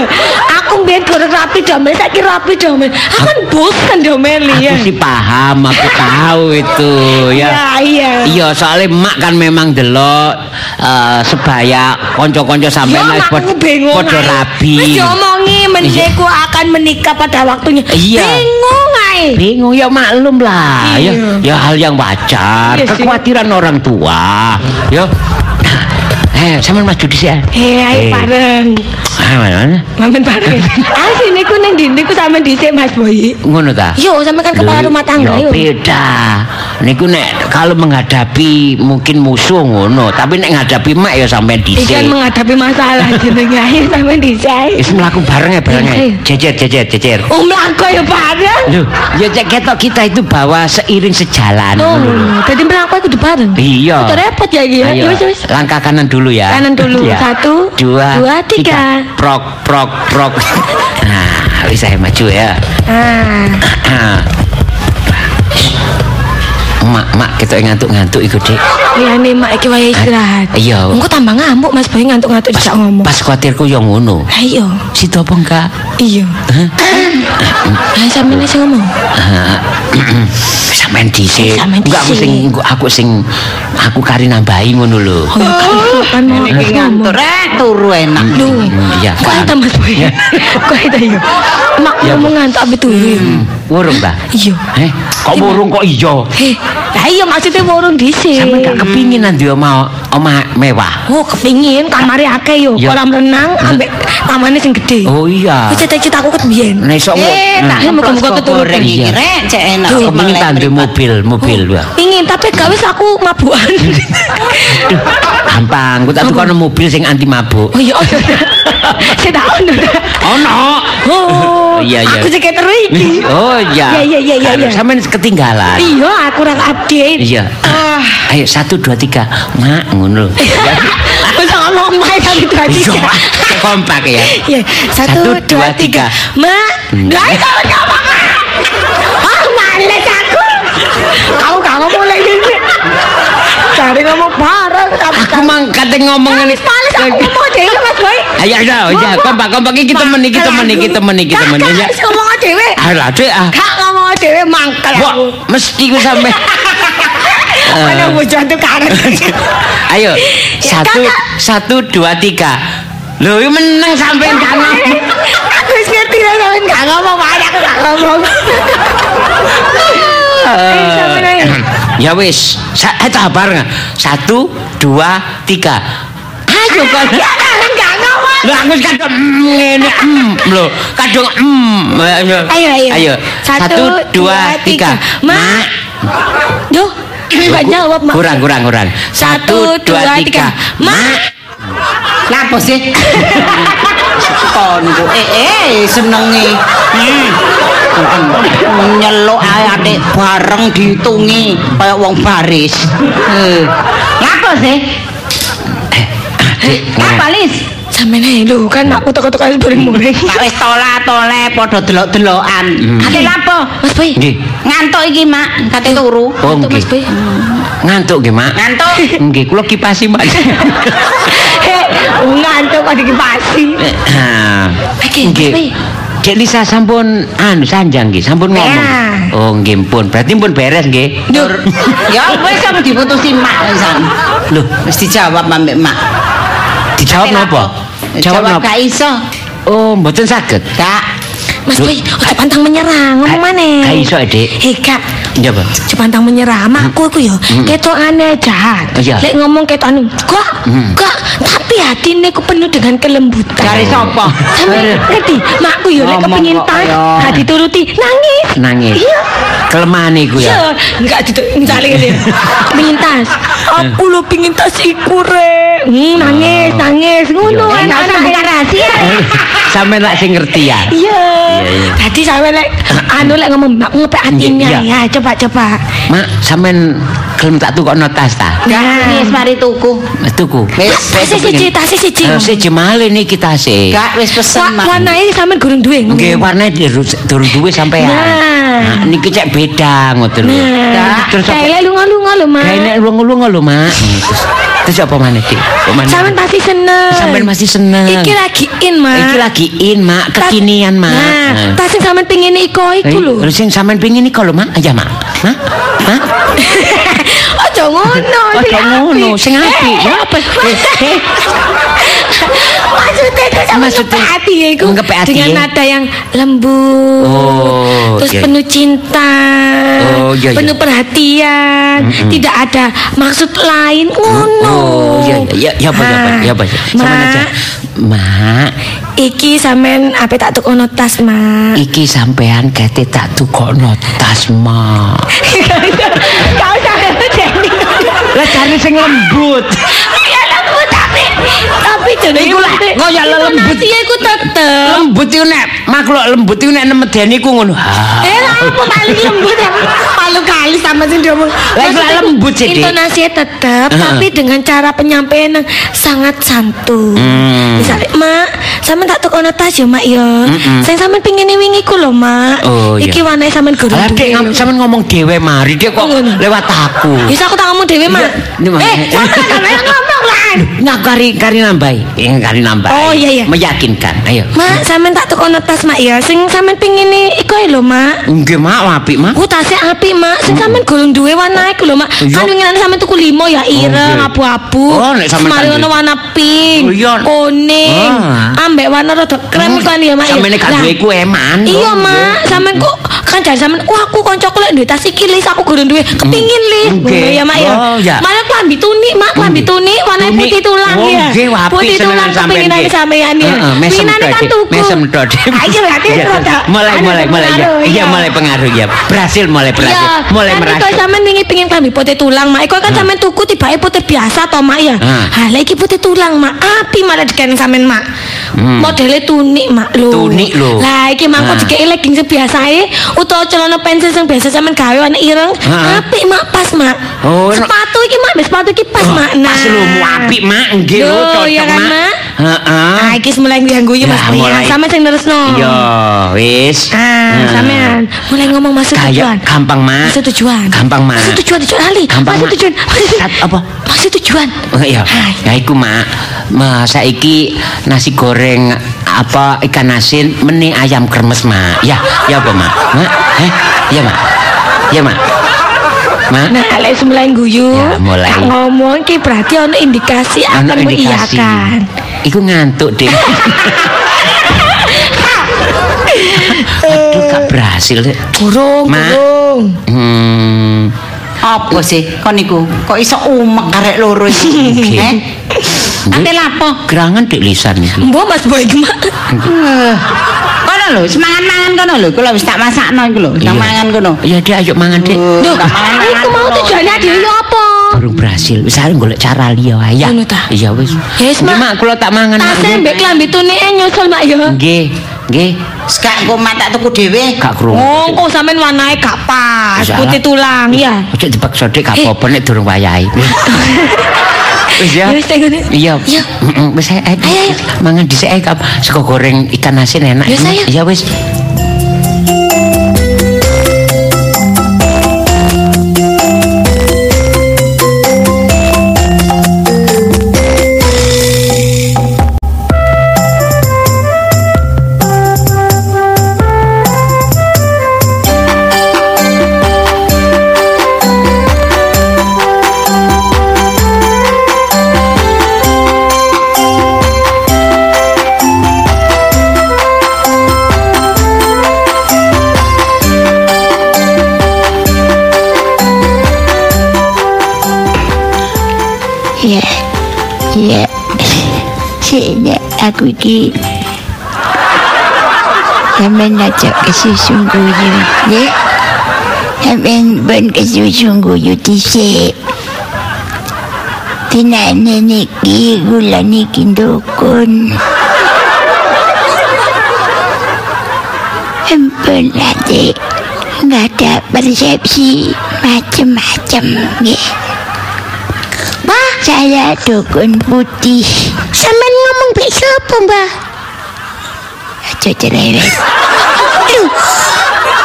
Aku biar goreng rapi domel, saiki rapi domel. Aku kan bosan domel ya. Aku sih paham, aku tahu itu ya. Iya, iya. Iya, soalnya mak kan memang delok eh, sebaya konco-konco sampean Ya, wis aku padha ae. rabi. Wis diomongi menjeku akan menikah pada waktunya. Iya. Bingung ae. Bingung ya maklum lah Iya. ya. Ya hal yang wajar, Iya sih. kekhawatiran orang tua. Ya. Eh, sampean maju di sini. Hei, ayo Eh. bareng. Ah, mana? Mamen bareng. *laughs* Ah, sini ku ning ndi niku sampe dhisik Mas Boy. Ngono ta? Yo, sampe kan kepala rumah tangga ya yo. beda. Niku nek kalau menghadapi mungkin musuh ngono, tapi nek ngadepi mak ya sampean Iki kan dhisik. menghadapi masalah *laughs* jenenge ayo sampe dhisik. Wis mlaku bareng ya bareng ya. Ayo. Jejer jejer jejer. Oh, mlaku ya bareng. Loh, ya cek ketok kita itu bawa seiring sejalan. Oh, ngono lho. jadi mlaku kudu bareng. Iya. Itu repot ya iki ya. Wis wis. langkah kanan dulu ya. Kanan dulu. Iya. Satu, dua, dua, tiga. Prok, prok, prok. *laughs* Nah, bisa maju ya. Ah, *clears throat* mak, mak, kita ngantuk-ngantuk ikut dek. ya nih mak iki wae istirahat. Iya. Engko tambah ngamuk Mas Boy ngantuk-ngantuk dijak ngomong. Pas khawatirku yang ngono. Ayo. Situ apa enggak? Iya. Ayo sampeyan sing ngomong. *clears throat* Sampean dhisik. Enggak aku sing aku sing aku kari nambahi ngono lho. Oh, kan mau ngantuk rek turu enak. Duh, Iya, kok kan. itu Mas Boy? *laughs* Kok itu ya? Mak ngomong ngantuk apa tuh? Hmm, Wurung ta? Iya. Eh, kok wurung kok iya? Heh, lah iya maksudnya warung dhisik. Sampeyan gak kepingin nanti oma oma mewah. Oh, kepingin kamare akeh yo, Ya. kolam renang ambek tamannya sing gede. Oh iya. Ku cita-cita aku ket biyen. Nek sok Eh, tak Nah, muka-muka muka keturunan. iki rek cek enak. Kepingin tandem mobil, mobil wah. Pingin tapi gak wis aku mabukan. Gampang. Ku tak tukar mobil sing anti mabuk. oh iya. Saya tak ono. Ono. Oh, Iya, iya. Aku sing keter iki. Oh iya. Iya, iya, iya, iya, iya. Sampeyan ketinggalan. Iya, aku kurang update. Iya. Ayo satu dua tiga, mak ngono. Masa ngomong main satu dua Iya, tiga. kompak ya. Iya, satu, dua, tiga. Ma, lah itu ngomong. Ah, males aku. Kamu gak ngomong lagi ini. Cari ngomong bareng. Aku mang kate ngomong ngene. males aku ngomong dewe Mas Boy. Ayo ayo ayo kompak kompak iki temen iki temen iki temen iki temen Gak, ya. gak, ngomong dewe. Alah Dek ah. Gak ngomong dewe mangkel Wah, aku. mesti ku sampe. *laughs* Mana bujang tuh karet. Ayo, *laughs* Ya, satu, satu, dua, tiga. Loh, ini menang sampai kanan. Aku wis ngerti lah sampean gak ngomong, aku gak ngomong. *laughs* Eh, ayo. ya wis, sa eh tak bareng. Satu, dua, tiga. Ayo kan. Ya kan. Lah aku kadung ngene mm, lho, kadung mm. Ayo. Ayo, ayo. Satu, dua, tiga. Mak. Duh, gak jawab, Mak. Kurang, kurang, kurang. Satu, dua, tiga. Mak. Lapo sih? *laughs* Konku. Eh eh senengi. Hmm. Nyeluk ae atik bareng diitungi kaya wong baris. Eh, Ngapa sih? Apa Lis? Sampeyan ae lho kan aku teko-teko *laughs* wis muring-muring. Kak wis tola-tole padha delok-delokan. Ate lapo? Mas Boy. Nggih. Ngantuk iki, Mak. Kate turu. Oh, Mas nggih. Boy. Ngantuk nggih, Mak. Ngantuk. *laughs* Nggih, kula kipasi, Mak. *laughs* Ngantuk kok dikipasi. Oke, Mas Nggih. Dek Lisa sampun anu sanjang nggih, sampun ngomong. Ya. Oh, nggih pun. Berarti pun beres nggih. Ya wis apa diputusi Mak pisan. Loh, Wis dijawab ambek Mak. dijawab napa? Jawab napa? gak iso. Oh, mboten saged. Kak. Mas. Boy, ojo pantang menyerah, ngomong maneh. ka iso, Dik. Hei, Kak. Iya, Pak. Ojo pantang menyerah, makku iku ya ketokane jahat. Lek ngomong ketok anu, kok, Hmm. Tapi hatine ku penuh dengan kelembutan. Dari sapa? Sampe ngerti, makku lek Ngomong kepengin kaya. gak dituruti, nangis. Nangis. Iya. Kelemahan iku Iya, ya. enggak ditu misalnya gitu. Pengin tas. Aku lo pengin tas iku re. Hmm, nangis, nangis. Ngono Iya. enak usah buka rahasia. *laughs* Sampe lak sing ngerti ya. Iya. iya. Tadi sampe lek anu lek ngomong mak ngepek hatinya Iya. ya. Coba coba. Mak, sampean gelem tak tukokno tas ta? Wis mari tuku. Tuku. Wis Tas siji, tas siji. Eh, Siji malih niki tase. Gak wis pesen Mak. Warnane sampean gurung duwe. Nggih, warnane durung duwe sampean. Nah. Niki cek beda ngoten lho. Nah, Terus apa? kayak lunga-lunga lho, Mak. Kayak nek lunga-lunga lho, Mak. Hmm, Terus, apa maneh, Dik? Apa maneh? Sampean pasti seneng. Sampean masih seneng. Iki lagi in, Mak. Iki lagi in, Mak, kekinian, Mak. Nah, tas sing sampean pengin iko iku lho. Terus sing sampean pengin iki lho, Mak. Aja, Mak. Mak. Mak. *laughs* Ojo ngono, sing ngono, sing apik. Eh, Ya apa? Eh, eh. Maksudnya itu sama Maksudnya- hati ya itu Dengan ya? nada yang lembut Oh, Terus iya. penuh cinta Oh, iya, iya. Penuh perhatian Tidak ada maksud lain Ngono Oh, iya, iya. Ya, ya apa, ya apa, ya apa. Sama Mak, aja. Mak, Iki sampean apa tak tukono tas, Mak. iki sampean kete tak tukokno tas, Mak. *laughs* *laughs* Lah cari sing lembut. Ya lembut tapi tapi jadi Iku lah, ngoyak lembut. Iya, iku tetep. Lembut iku nek makhluk lembut iku nek nemedeni ku ngono. Eh, paling lembut ya? Palu kali sama sih dia. Lah, lembut sih. Intonasinya tetap, tapi dengan cara penyampaian yang sangat santun. Hmm. Misalnya, Mak, sama tak tukono tas ya, Mak ya. Mm-mm. Saya sama pingin wingi ku lho, Mak. Oh, iya. Iki warnanya sama guru. Lah dek sampean ngomong dhewe mari dek kok Ngono. lewat aku. Bisa aku tak ngomong dewe, Mak. Iya, Mak. Eh, sama sampean ngomong lah. Nah kari kari nambahi, eh, kari nambahi. Oh, iya, iya. Meyakinkan. Ayo. Mak, sampean tak tukono tas, Mak ya. Sing sampean pingin iku lho, Mak. Nggih, Mak, apik, Mak. Oh tasnya api mak, sing sampean golong duwe warna iku lho mak. Iya. Kan winginan sampean tuku limo ya ireng, iya. abu-abu. Oh, nek sampean Mari ono warna pink, Oh, kuning, Ah. ambek warna rada krem kan ya mak. ya. Sampeyan gak duwe ku eman. Iya Oh, mak, sampean kok kan jar sampean wah aku kancaku lek duwe tas iki lis aku golong duwe kepingin lis. Hmm. Ngono ya mak ya. Oh. Malah klambi tunik mak, klambi tunik warna putih tulang Oh, ya. apik Putih tulang nggih. sampean ya. Pinginane kan tuku. mesem dodek. Ayo *laughs* Iya. rada. Mulai anu, mulai Iya mulai pengaruh ya. Berhasil mulai berhasil. Iya, Mulai kan merasa. Iko sampean wingi pengin klambi putih tulang, Mak. Iko kan sampean tuku tibake putih biasa to, Mak ya. Ha, lah iki putih tulang, Mak. Api malah diken sampean, Mak. Hmm. Modele tunik, Mak lho. Tunik lho. Lah iki mangko Ah. dikeki legging sing biasae utawa celana pensil sing biasa sampean gawe warna ireng. Ah. Apik, Mak, pas, Mak. Oh, sepatu iki, Mak, sepatu iki pas, Mak. Nah. Pas mau apik, Mak. Nggih lho, cocok, kan, Mak. Heeh. Ah, iki mulai ngguyu Mas. Ya, Boy. mulai. Sama sing terusno. Iya, wis. Ah, sampean mulai ngomong masuk tujuan. gampang, Mak. Masuk tujuan. Gampang, Mak. Masuk tujuan tujuan Ali. Gampang, masuk tujuan. Masuk tujuan. Sat- apa? Masuk tujuan. Oh iya. Ya iku, Mak. Ma, saiki nasi goreng apa ikan asin meni ayam kremes, Mak. Ya, ya apa, Mak? Mak? Eh? Iya, Mak. Iya, Mak. Mak. Nah, Alex mulai guyu. Ya, mulai. Ngomong ki berarti ono indikasi akan mengiyakan. Iku ngantuk, Ding. *laughs* Aduh, gak berhasil. Dek. Burung, Mak. burung. Hmm. Apa sih kon niku? Kok iso umek karek loro iki? Nggih. Eh? Ate lapo? Gerangan dik lisan iki. Mbok Mas Boy gemak. Eh, Kono lho, semangan-mangan kono lho. Kula wis tak masakno iku lho. Nang mangan kono. Ya, Dek, ayo mangan. Duh, tak mangan-mangan Iku mau kono. tujuannya dhewe ya apa? Burung berhasil. Wis arep golek cara liya wae. Ngono ta? Iya wis. Wis, Mak. Mak, kula tak mangan. Mak, Tasnya nggih. mbek klambi tunike nyusul Mak ya. Nggih. Nggih, Sekak kumat tak tuku dhewe. gak krungu. Oh, kok sampean warnae gak pas, putih tulang ya. Ojo dipaksa dik gak apa-apa nek durung wayahe. *laughs* Wis ya. Wis teh ngene. Iya. Wis ae. Ayo, ayo. Mangan dhisik ae Kap. sego goreng ikan asin enak. Ya, wis. Aku iki. Sampeyan ngajak ke sesungguhnya Ya Sampeyan ben ke sesungguhnya dhisik Tinane niki gula niki dukun Ampun adik Nggak ada persepsi macam-macam ya. Saya dukun putih. Mbek sapa, Mbah? Aja cerewet.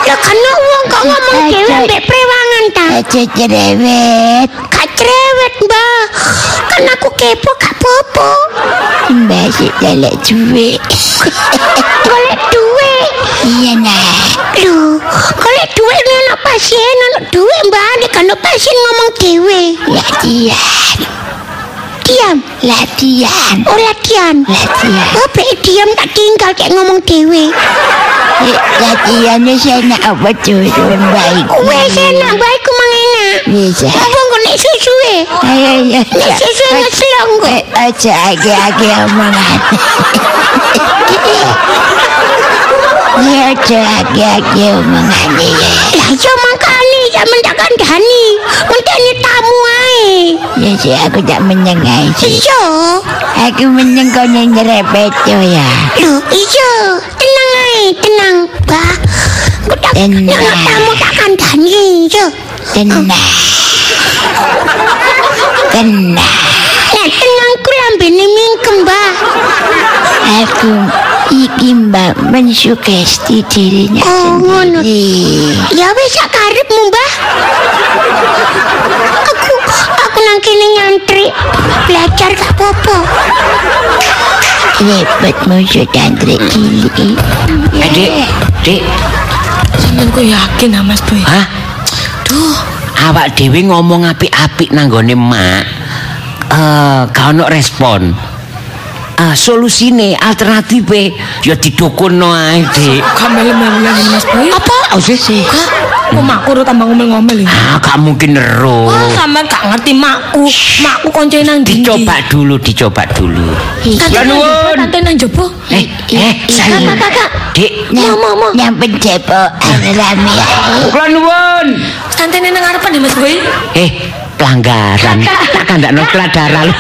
Lah kan wong kok ngomong dhewe mbek prewangan ta? Aja cerewet. Gak cerewet, Mbah. Kan aku kepo gak popo. Mbah sik lelek duwe. *laughs* Golek duwe. Iya, Nak. Lho, golek duwe ono pasien ono duwe, Mbah. Nek ono pasien ngomong dhewe. Latihan. Diam. Latihan. Oh, latihan. Latihan. Oh, be diam tak tinggal kayak ngomong dhewe. Latihannya saya nak apa turun baik. Wes enak baik ku mangena. Bisa. Apa kok nek susu e? Ayo ya. Nek susu ngeslong kok. Aja age-age omongan. Ya aja age-age omongan ya. Lah yo mangkane sampean tak kandhani. Menteni tamu ae. Ya sih aku tak menyengai sih. Iya. Aku meneng kau nyerepet ya. Loh, iya. Tenang ae, tenang. Bah. Aku tak tenang. tamu tak kandhani. Iya. Tenang. Tenang. Ya tenang ku lambene mingkem, Mbah. Aku iki mbak mensugesti dirinya Oh, sendiri. Ya wis sak karepmu, Mbah. Aku aku nang kene nyantri belajar gak apa-apa. Repot musuh tantri cilik. Eh, Dik, Dik. Sampeyan ku yakin ah, Mas Boy? Hah? Duh, Awak dhewe ngomong apik-apik nang gone mak. Eh, gak ono respon. Ah, solusine alternatife ya didukunno ae, Dik. kamel-melan Mas Boy. Apa? Oh, sih. Kak, kok makku tambah ngomel-ngomel ini? Ah, gak mungkin ero. Wah, sampean gak ngerti makku. Makku koncone nang ndi? Dicoba dulu, dicoba dulu. Ya nuwun. jopo, kate nang jopo. Eh, eh, saya. Kakak. Dik, Mau, mau. Yang pencepokan rame kula nuwun. Santene nang ngarepan ya Mas Boy. Eh, pelanggaran. Tak kandakno keladaran.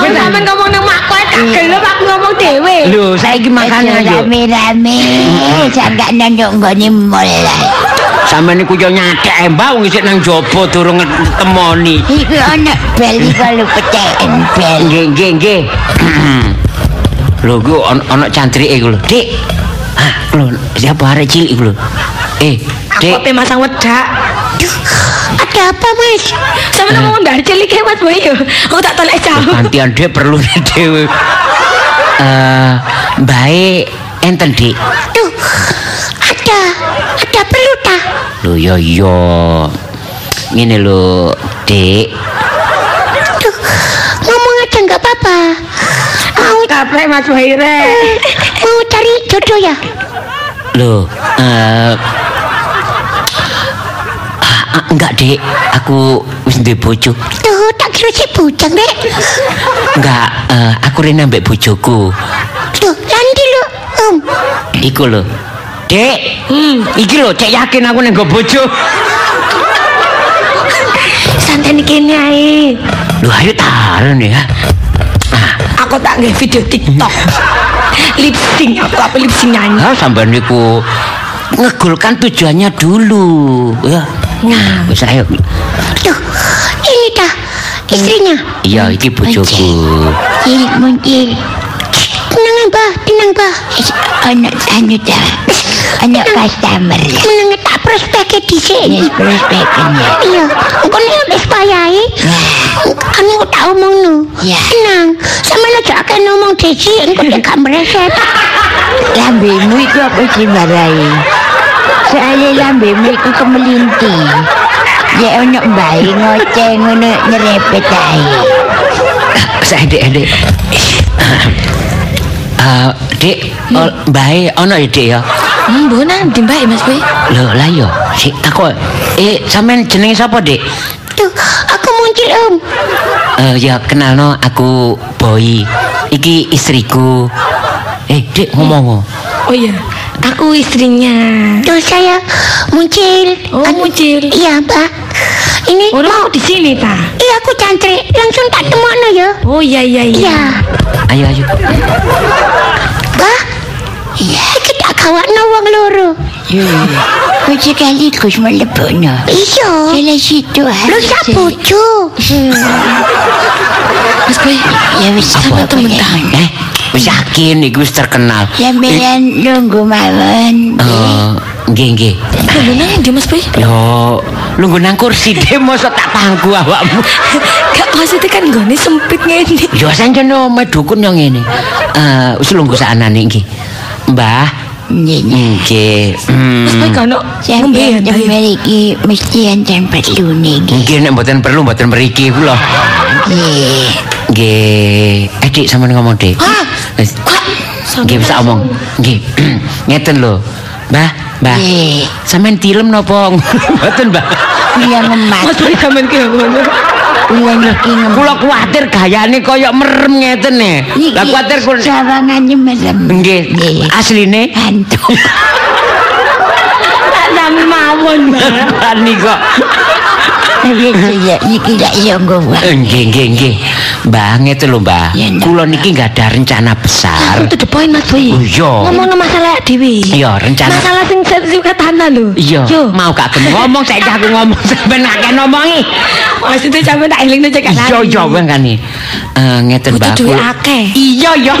Mau sampean ngomong nang makku ae gak gelem aku ngomong dhewe. Lho, saiki makane yo. rame-rame. Sanggak nanduk nggone lah. Sampeyan niku yo nyadek mbak wong isih nang jaba durung temoni. Iku ana bel kalau pecehen bel. Nggih, nggih, nggih. Lho, ku ana cantrike iku lho. Dik. Ah, lho, siapa arek cilik iku lho. Eh, Dik. Aku pe masang wedak. Ada apa, Mas? Sampeyan ngomong dari cilik ya, Mas Boy. yo. Aku tak tolek jauh. Gantian Dik perlu dhewe. Eh, baik enten Dik. Tuh, ada. Ada perlu ta? Lho yo yo. Ngene lho, Dik. Tuh, ngomong aja nggak apa-apa. Mau capek Mas Boy Mau cari jodoh ya? Lho, eh ah, ah, enggak, Dik. Aku wis duwe bojo. Tuh, tak kira si bujang, Dek. Enggak, eh, aku rene ambek bojoku. Tuh, nanti lu, Om. Iku lho. Dek, iki lho cek yakin aku ning nggo bojo. Santai nih kene ae. Lho ayo taruh nih ya. Aku tak nge video TikTok. lip sync aku apa lip sync nyanyi. Ah, sampean niku ngegolkan tujuannya dulu, ya. Nah, Wis ayo. Tuh, ini dah istrinya. Iya, iki bojoku. Cilik muncul. Tenang bah, tenang bah. Anak anu dah. Anak customer. Menang tak prospeknya di sini. Yes, prospeknya. Iya, engkau ni wis payai. Anu tak omong nu. Ya. Tenang, sama lo jangan ngomong desi, engkau dia gak mereset. Lambemu itu apa sih marai? Soalnya lambemu itu kemelinti. Ya ono bayi ngoceh ngono nyerepet ae. Saya Dek, Dek. Eh, Dek, oh, bae ono ya, Dek ya. hmm, bu nanti mbak Mas Boy. Lho, lah yo. Sik takok. Eh, sampean jenenge sapa, Dek? Tuh, aku muncul om. Eh, ya kenalno aku Boy. Iki istriku. Eh, Dek ngomong. Oh iya, aku istrinya. Tuh saya muncul. Oh, muncul. Iya, Pak. Ini Oh, mau di sini ta? iya aku cantik. Langsung tak temono ya. Oh iya iya iya. Iya. Ayo, ayo. Pak. Iya, kita kawan wong loro. Kau sekaligus melebokno. Iya. Salah situ ha. Lu sak bojo. Mas Boy, Ya wis sama temen ta? Eh, wis yakin iki wis terkenal. Sampeyan nunggu mawon. Eh, nggih, nggih. Lu nang ndi Mas Boy? Yo, lungguh nang kursi deh mosok tak pangku awakmu. *laughs* Gak maksudnya kan gone sempit ngene. Yo sancen omahe dukun yang ngene. Eh, wis lungguh sanane nggih. Mbah, Nggih. nggih. Mas Boy Hmm. kan Sampeyan ngombe mriki mesti enten perlu niki. Nggih nek mboten perlu mboten mriki kula. Nggih. Nggih. Eh, Dik sampeyan ngomong, Dik. Hah? Wis. Nggih bisa omong. Nggih. *clears throat* Ngeten lho. Mbah, Mbah. Nggih. Sampeyan tilem napa? *laughs* Mboten, Mbah. Ngemat. Mas Boy sampean ki ngono. Kula niki ngemat. Kula kuwatir gayane kaya merem ngeten e. Lah kuwatir kula sawangannya merem. Nggih, asline Hantu. *laughs* Tak mawon, Mbak. niku. Nggih, nggih, nggih. Mbah, ngeten lho, Mbah. Kula niki nggak ada rencana besar. To the point Mas Boy. Oh, iya. Ngomongno masalah dhewe. Iya, rencana Masalah sing sertifikat tanah lho. Iya, mau gak gelem ngomong saiki aku ngomong sampean kena ngomongi. Maksudnya sampean tak elingno cek lali. Iya, iya wong kan. Eh ngeten Butuh Mbah. kula- akeh. Iya, iya.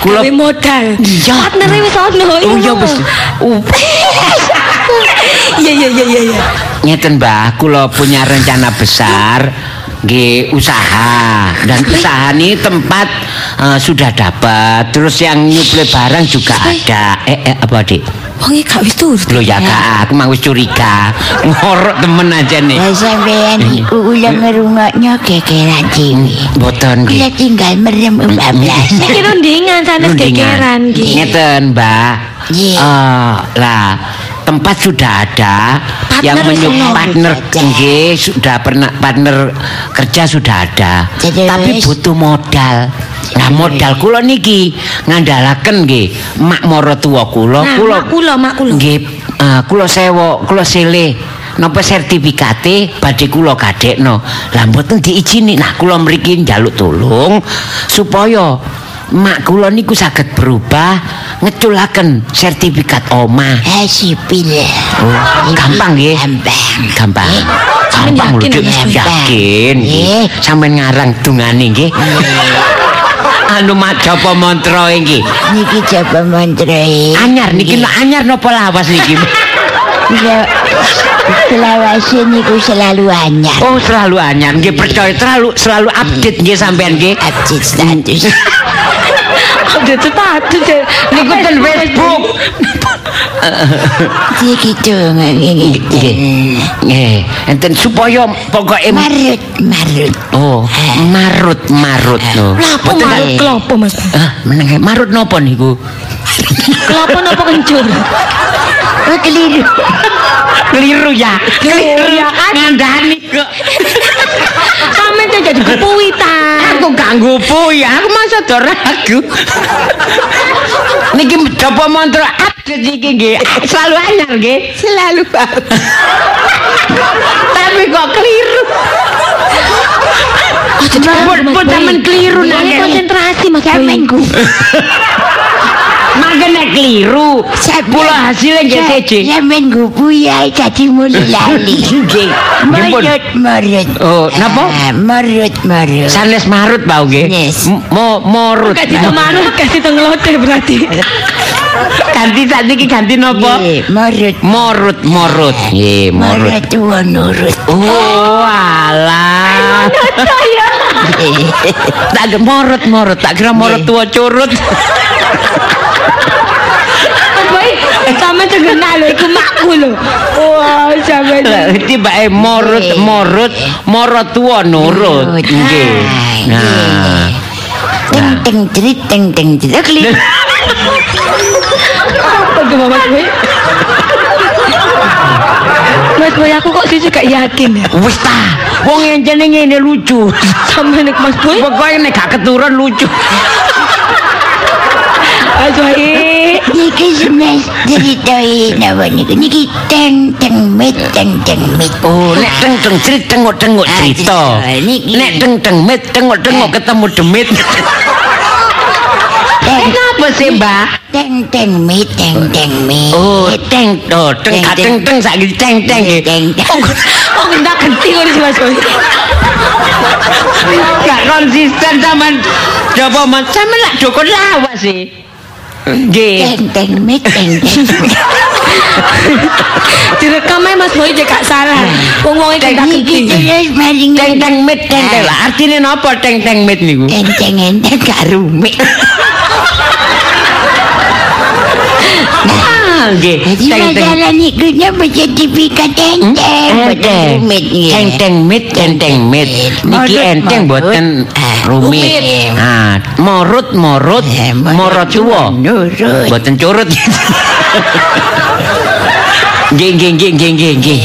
Kula modal. Iya. Partnere wis ono. Oh iya wis. Iya iya iya iya iya. ngeten Mbah, kula punya rencana besar nggih usaha dan usaha ini tempat eh, sudah dapat terus yang nyuplai barang juga ada eh, eh apa dik Wong iki gak wis turut. Lho ya kak, aku mang wis curiga ngorok temen aja nih Ya sampean iku kula ngerungoknya gegeran dewi. boten Kula nggih tinggal merem bablas. *laughs* Iki rundingan sanes Rundingan. iki. Ngeten, Mbak. Nggih. Eh, lah, tempat sudah ada Partner yang ono. partner nggih sudah pernah partner kerja sudah ada. Jadi Tapi wis. butuh modal. Nah, modal kula niki ngandalaken nggih mak moro kula, Nah, kula mak kula, mak kula. nggih eh, kula sewa, kula silih napa sertifikate badhe kula gadekno. Lah mboten diijini. Nah, kula mriki njaluk tolong supaya mak kula niku saged berubah ngeculaken sertifikat omah. Eh sipil. Oh, gampang nggih. Gampang. Gampang. Sampeyan Gampang lho, yakin, Dik. Nggih. Sampeyan ngarang dungane nggih. Anu majapa mantra iki. Niki coba mantre. Anyar niki anyar napa lawas niki? *laughs* Kula selawase niku selalu anyar. Oh, selalu anyar. Nggih percaya selalu selalu update nggih sampean nggih. Update status. Update status. Niku ten Facebook. Niki dong Nggih. Nggih, enten supaya pokoke Marut, marut. Oh, marut marut Boten marut klopo Mas. Ah, meneng marut napa niku? Klopo napa kencur? Oh keliru. Keliru ya. Keliru ya kan? Ngandani kok. Sampeyan tuh jadi kupuwi ta. Aku ganggu ya, aku masa do ragu. niki coba mantra update niki nggih. Selalu anyar nggih. Selalu Tapi kok keliru. Pun pun sampean keliru nek konsentrasi Mas Boy. *laughs* Mangke nek keliru. Kula hasilnya nggih seje. Sampeyan gupu ya dadi mulu *laughs* lali. Nggih. Nggih pun. Merut merut. Oh, napa? Ah, Merut merut. Sanes marut Pak nggih. Mo morut. Kasih to manut, kasih to ngelote berarti. Ganti sakniki ganti napa? Nggih, merut. Morut, morut. Nggih, morut. Merut tua nurut. Oh, alah. Saya. Tak ada morut, morut. Tak kira morut tua curut. *laughs* Sama terkenal lho iku makku lho. Wah, sampe Tiba eh morut, morut, morut tua nurut. Nurut. Nggih. Ah, Nah. Teng teng cerit teng teng cerit. Klik. apa tuh Mas Boy? Mas Boy aku kok sih gak yakin ya. Wis ta, wong yang jenenge ngene lucu. Sama nek Mas Boy. Pokoknya nek gak keturun lucu. Boy. Niki semes ceritoi napa niku niki teng teng mit teng teng mit. Oh, nek teng teng cerit tengok tengok Ah, cerita. cerita. Nek teng teng mit tengok tengok ketemu demit. Teng Kenapa sih, Mbak? teng teng mit teng teng mit. Oh, teng oh, teng Teng, teng teng saiki teng teng. teng teng. Oh, ndak genti ngono sih Mas. Gak konsisten sampean. Coba men sampean lak dukun lawas sih. Nggih. Teng teng mit teng teng. *laughs* Direkam ae Mas Boy jek gak salah. Wong wong iki genti. terus maring Teng teng mit teng teng. Artine napa teng teng mit niku? teng teng enteng karumit. Ah, *laughs* nggih. Teng masalah niku napa sertifikat enteng. enteng. Rumit Teng teng mit teng teng mit. Niki enteng boten rumit. Ah, morut morut Eh, morot tuwa. Nurut. Boten curut. Nggih nggih nggih nggih nggih nggih.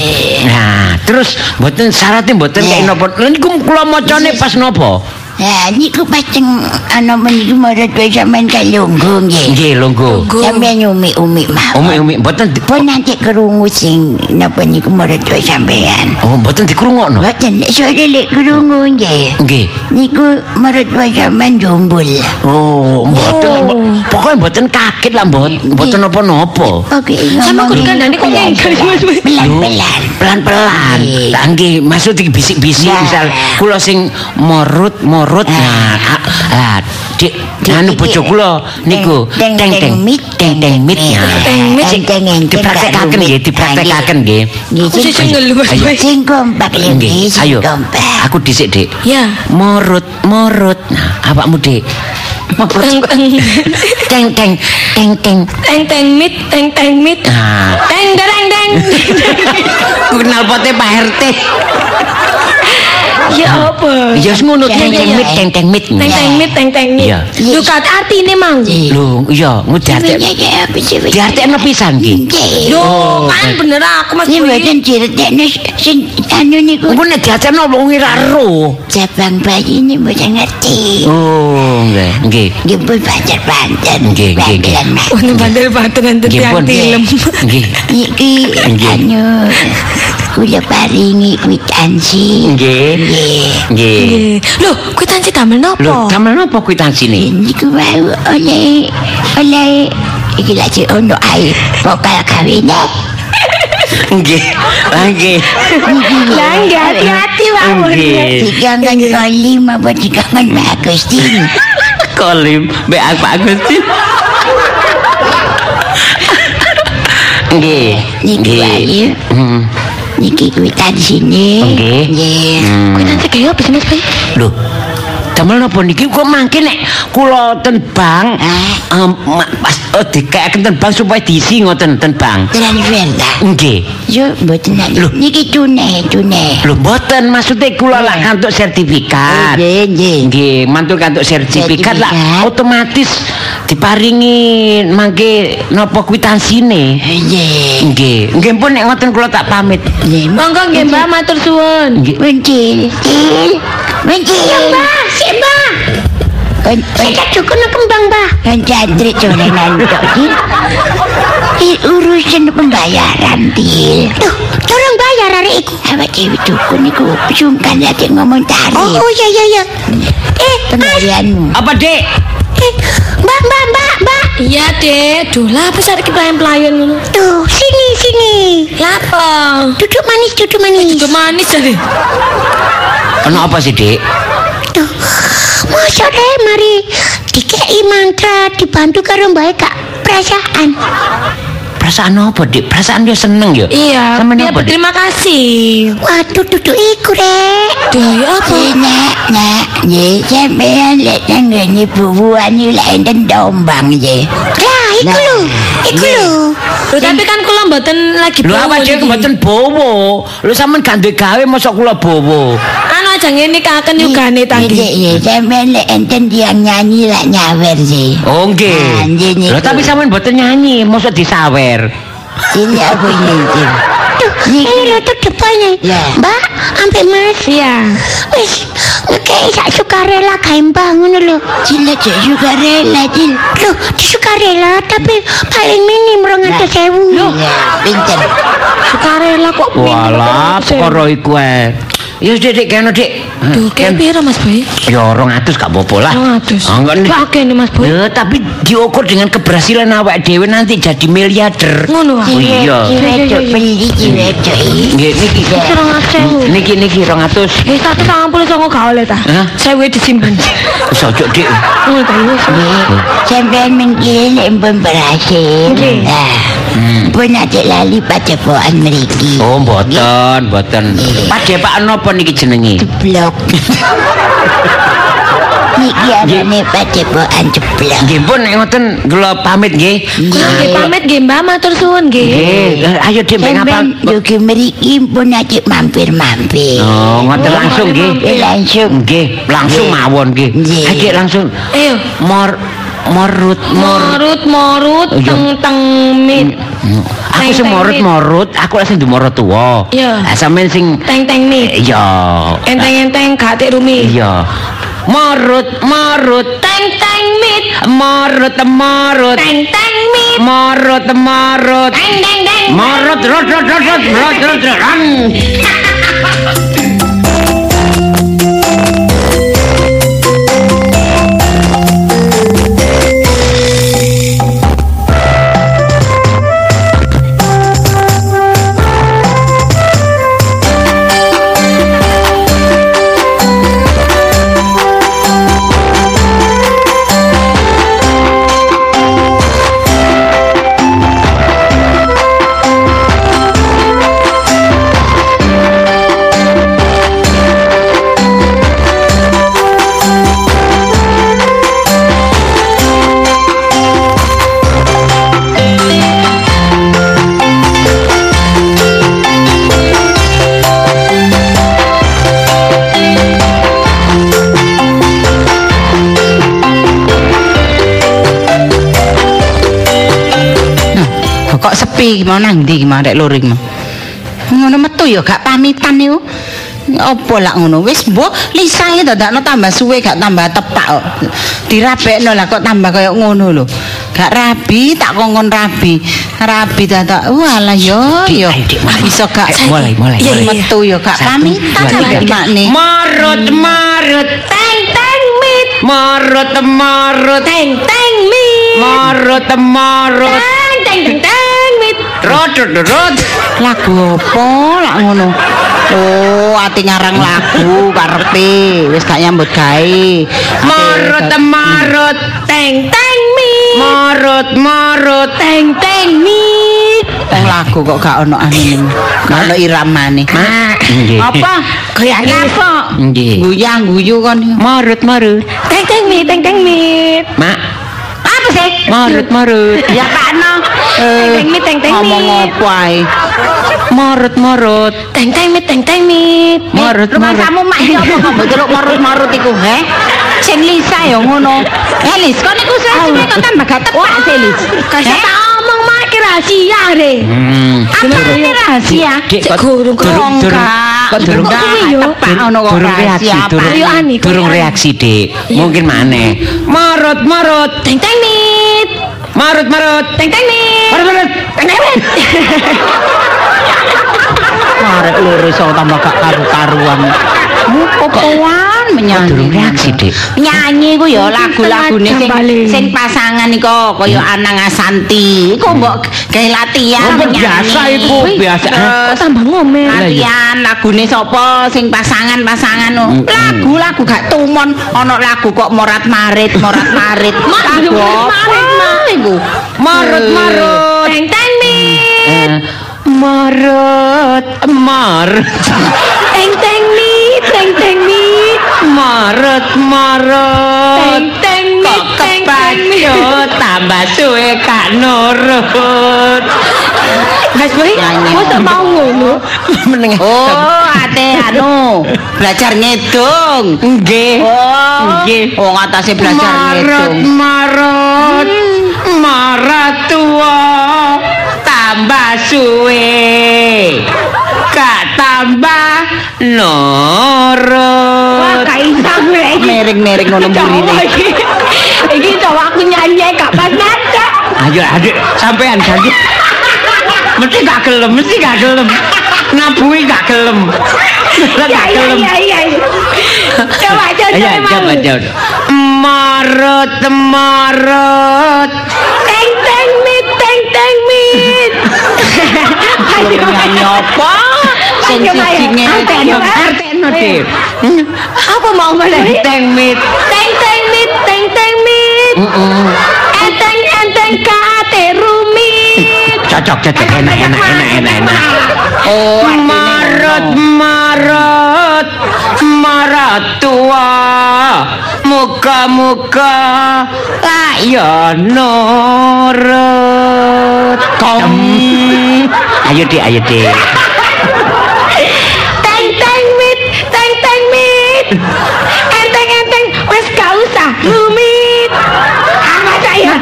Nah, terus boten syaratnya boten Eh. kayak napa. Lha niku kula macane pas napa? Nah, niku paceng ana meniku marot wae sampean kalunggu nggih. Nggih, longgo. Sampeyan umi-umi mah. Umi-umi boten di- Pun nanti kerungu sing napa niku marot wae sampean. Oh, boten dikrungokno. Boten suara lek kerungu nggih. Nggih. Niku marot wae sampean jombul. Oh, mboten. Pokoknya mboten kaget lah, mbot. Mboten napa-napa. Oke, Sama kudu kandhane kok ngengkel pelan-pelan. pelan-pelan. Lah nggih, maksud iki bisik-bisik Nah. misal kula sing morut morut nah ah, dik anu bojo kula niku. teng, teng teng mit, teng teng mit. teng, nah. teng mit. Teng, teng, teng, dipraktekaken teng, nggih teng, dipraktekaken nggih. Nggih, sing ngelu Ayo. Sing kompak nggih ayo. aku dhisik dik. Ya. morut morut. Nah awakmu dik. Teng teng teng teng teng teng. Teng teng mit teng teng mit. Teng dereng deng. *laughs* kenal pote Pak RT Ya apa? ya wis ngono teng Ya, teng ya, mit ya. teng teng mit Teng teng mit teng teng mit. Lu kat artine mang. lho iya ya sih? diartekno pisan nggih Nggih. Yo, kan bener aku Mas Boy. mboten diretekno sing anu niku Engko nek diajarno wong ora ro. cabang bayi ini mboten ngerti. Oh, nggih, nggih. Nggih pun banter-banter. Nggih, nggih, nggih. Mas. Wah, banter-banter nanti tiang film. Nggih. Niki Nggih. *laughs* kula paringi kwitansi. Nggih. Nggih. Nggih. Loh, kwitansi damel Lho, nopo? damel napa kwitansi ne? Niku mau oleh oleh iki lagi ono ae pokal kawin. Nggih. Nggih. Lah, nggih, hati-hati mawon. Nggih. Dikangen kali maupun dikangen Mbak Agustin. Kolim mbek Pak Agustin. Nggih. Niku ayu. Niki kwitansi ne. Nggih. Nggih. Hmm. Kwitansi kayak apa sih Mas Boy? Lho. Damel napa niki kok mangke nek kula ten bank Ah. pas oh, dikayaken ten bank supaya diisi ngoten ten ta. Nggih. Yo mboten. Niki tunai, tunai. Lho mboten maksudnya kula lah kantuk sertifikat. Nggih, nggih. Nggih, mantul kantuk sertifikat lah Sertifikat. otomatis diparingi mangke napa kwitansine. Nggih. Nggih, nggih pun nek ngoten kula tak pamit. Nggih. Monggo nggih Mbak matur suwun. Nggih. Mencil. Mbak, kan, Cukup kembang, Mbak. kan jantri cuman nantok. Di urusan pembayaran, Til. Tuh, curang bayar hari iku. Awak dewe dukun niku sungkan ya Dik, ngomong tarif. Oh, oh iya iya iya. Eh, Pembayaranmu. Apa, Dik? eh, Mbak, Mbak, Mbak, Mbak. Iya, Dek. Duh, lah apa saiki pelayan-pelayan? Tuh, sini, sini. Lapo? Duduk manis, duduk manis. Juga manis jadi. Kenapa sih, Dik? Tuh, masa deh mari dikei mantra dibantu karo mbak Kak perasaan. Perasaan apa, Dik? Perasaan dia seneng ya? Iya, Sampeyan dia berterima kasih. Waduh, duduk iku rek. Duh, ya apa? Nak, nak, ye, sampean lek nang ngene bubuan ni lek enten dombang ye. Lah, iku lho, iku lho. Loh, tapi kan kula mboten lagi Lho bawa apa Dik niki. mboten bowo? Lho sampean gak duwe gawe mosok kula bowo. Aja ngene kaken yugane Ye, tadi. ye, sampean lek enten tiang nyanyi lek nyawer sih. Oh nggih. Ah, nggih. Lho tapi sampean mboten nyanyi, mosok disawer. Sini aku nyanyi. Tuh, ini *laughs* lho tuh depannya. Ya. Mbak, ampe Mas. Iya. Wis, ngekei sak sukarela gawe bangun lho. Cila cek juga rela, Cil. Loh, di sukarela tapi paling minim rong atus sewu. Ya, pinter. Sukarela kok Walah, perkara iku ae. Ya Dik, Dik, kene Dik. Duh, piro Mas Boy? Ya 200 gak apa-apa lah. 200. Ah, enggak nih. Mas Boy. Ya, tapi diukur dengan keberhasilan awak dhewe nanti jadi miliarder. Ngono ah. Oh iya. Beli ciwedok ini. Nggih niki. Sewu. Niki niki 200. Wis tak sampun songo gak oleh ta. Sewu disimpen. Wis ojo Dik. Ngono ta wis. Nih, sampean mengkira lek pun berhasil. Nggih. Nah, pun ada lali pada poan meriki. Oh, mboten, mboten. Padepaken napa niki jenenge? Blok. *laughs* Niki arane pada poan jeblok. Nggih pun nek ngoten kula pamit nggih. Kula nggih pamit nggih Mbak matur suwun nggih. Nggih, eh, ayo Dik mek ngapal. Sampean dugi meriki pun ada mampir-mampir. Oh, ngoten langsung nggih. Eh, langsung. Nggih, langsung mawon nggih. Nggih. Ayo Dik, langsung. Ayo. Mor morut mor Morut morut teng teng mit. aku sing teng, morut-morut, aku lah sing dumoro tuwa. Iya. Lah sampean sing Teng teng mit. iya. Enteng-enteng gak tik rumi. Iya. Morut morut Teng teng mit. morut morut Teng teng mit. morut morut Teng teng teng. morut rot rot rot rot rot rot rot *laughs* sepi mau nang ndi mau rek luring mau. Ngono metu ya gak pamitan niku. Apa lak ngono wis mbok lisae dadakno tambah suwe gak tambah tepak kok. Dirabekno lah kok tambah kaya ngono lho. Gak rabi tak kongkon rabi. Rabi dadak walah yo yo. Iso gak Ayo, mulai, mulai, mulai. metu ya gak pamitan makne. Morut morut Teng teng mit. morut morut Teng teng mit. morut morut Teng teng teng rot rot. Lagu apa lak ngono? Oh, ati ngarang lagu karepe wis gak nyambut gawe. Morut morut Teng teng mit. morut morut Teng teng mit. Teng lagu kok gak ono anune. Gak ono iramane. Apa? Goyang apa? Nggih. Guyang guyu kon. Morut morut. Teng teng mit. Teng teng mit. Mak, sih? morut morut. Ya takno. Teng teng mit. Teng teng Ngomong mit. apa ae? Morut morut. Teng teng mit. Teng teng mit. Morut Rumah morut. kamu mak iki apa *laughs* kok mbok marut-marut iku, he? Sing Lisa ya ngono. Eh Lis, kok niku sesune kok tambah gak tepak sih Lis. Kasih Eh? tak omong mak ki rahasia re. Hmm. Apa ini rahasia? Dik, Cek kok gurung kok. durung durung Kak. kok durung Kok kuwi yo? tepak ono kok durung reaksi, rahasia apa? durung Ayo, Ani, kok durung Ani. reaksi, Dik. Mungkin maneh. Morut morut. Teng teng mit. Marut marut. Teng teng mit. Marut marut. Teng teng. Arek loro iso tambah gak karu-karuan. Popoan menyanyi. Reaksi, Dik. Nyanyi ku ya lagu-lagune sing sing pasangan iku kaya Anang Asanti. Iku mbok gawe latihan Oh, menyanyi. biasa iku, biasa. Kok tambah ngomel. Latihan lagune sapa sing pasangan-pasangan no. Lagu-lagu gak tumon ana lagu kok. *laughs* Lagu morat-marit, apa Mak. iku? Marut marut. Teng teng mit. Eh, Marut marut. *laughs* Marut marut. Teng teng. Kok Teng kepacut tambah suwe kak nurut. Mas Boy, Nyanyi. masa mau ngono? Meneng. Oh, ate anu belajar ngedung. Nggih. Oh, Nggih. Oh, ngatasé belajar Marut ngedung. marut. Marat tua tambah suwe. Kak tambah nurut. Wah, gak iso gue iki. Miring-miring ngono Coba mburine. iki. Iki coba aku nyanyi gak pas nada. Ayo adik sampean ganti. Mesti gak gelem, mesti gak gelem. Ngabui gak gelem. Gak iya gelem. iya iya. Coba coba Ayo coba. coba coba. Marut marut. Teng teng mit teng teng mit. Ayo Nyanyi apa? Sing Ayo, ayo. siji Arteno, Arteno Dik. Apa mau ngene? Teng mit. Teng teng mit. Teng teng mit. Enteng enteng kate rumit. Cocok cocok enak enak enak enak enak. Oh, Marut marut marat tua muka-muka ayo nurut kom ayo dik ayo dik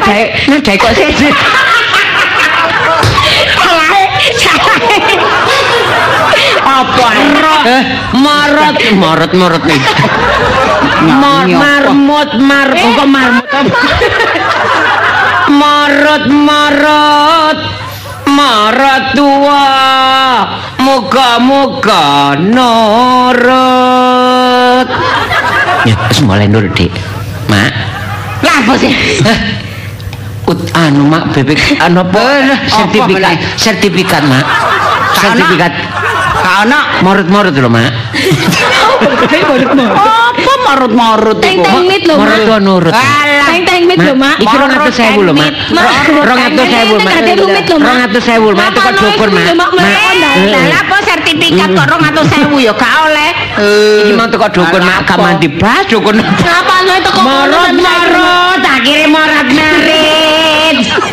saya? nadai nadai kok sih apa? eh marut marut marut nih Mar Nyanyi apa? marmut mar kok marmut apa? marut marut marut tua muka-muka nurut ya wis mulai nurut dik mak Lah apa sih? Ut, anu mak bebek anu apa? Sertifikat sertifikat mak. Sertifikat. Gak ono. morut-morut lho mak. Apa marut-marut Teng iku? teng mit lho morut mak. tuh nurut? Alah. Teng teng mit lho mak. iki rong atus sewu lho mak. Rong atus sewu mak. Ada rumit lho, Mak. rong atus sewu mak. Itu kok dukur mak. Mak, Mak. Lah lah apa sertifikat kok 200.000 ya? Gak oleh. iki mau teko dukun mak. Gak mandi blas dukun Kenapa no itu kok marut head.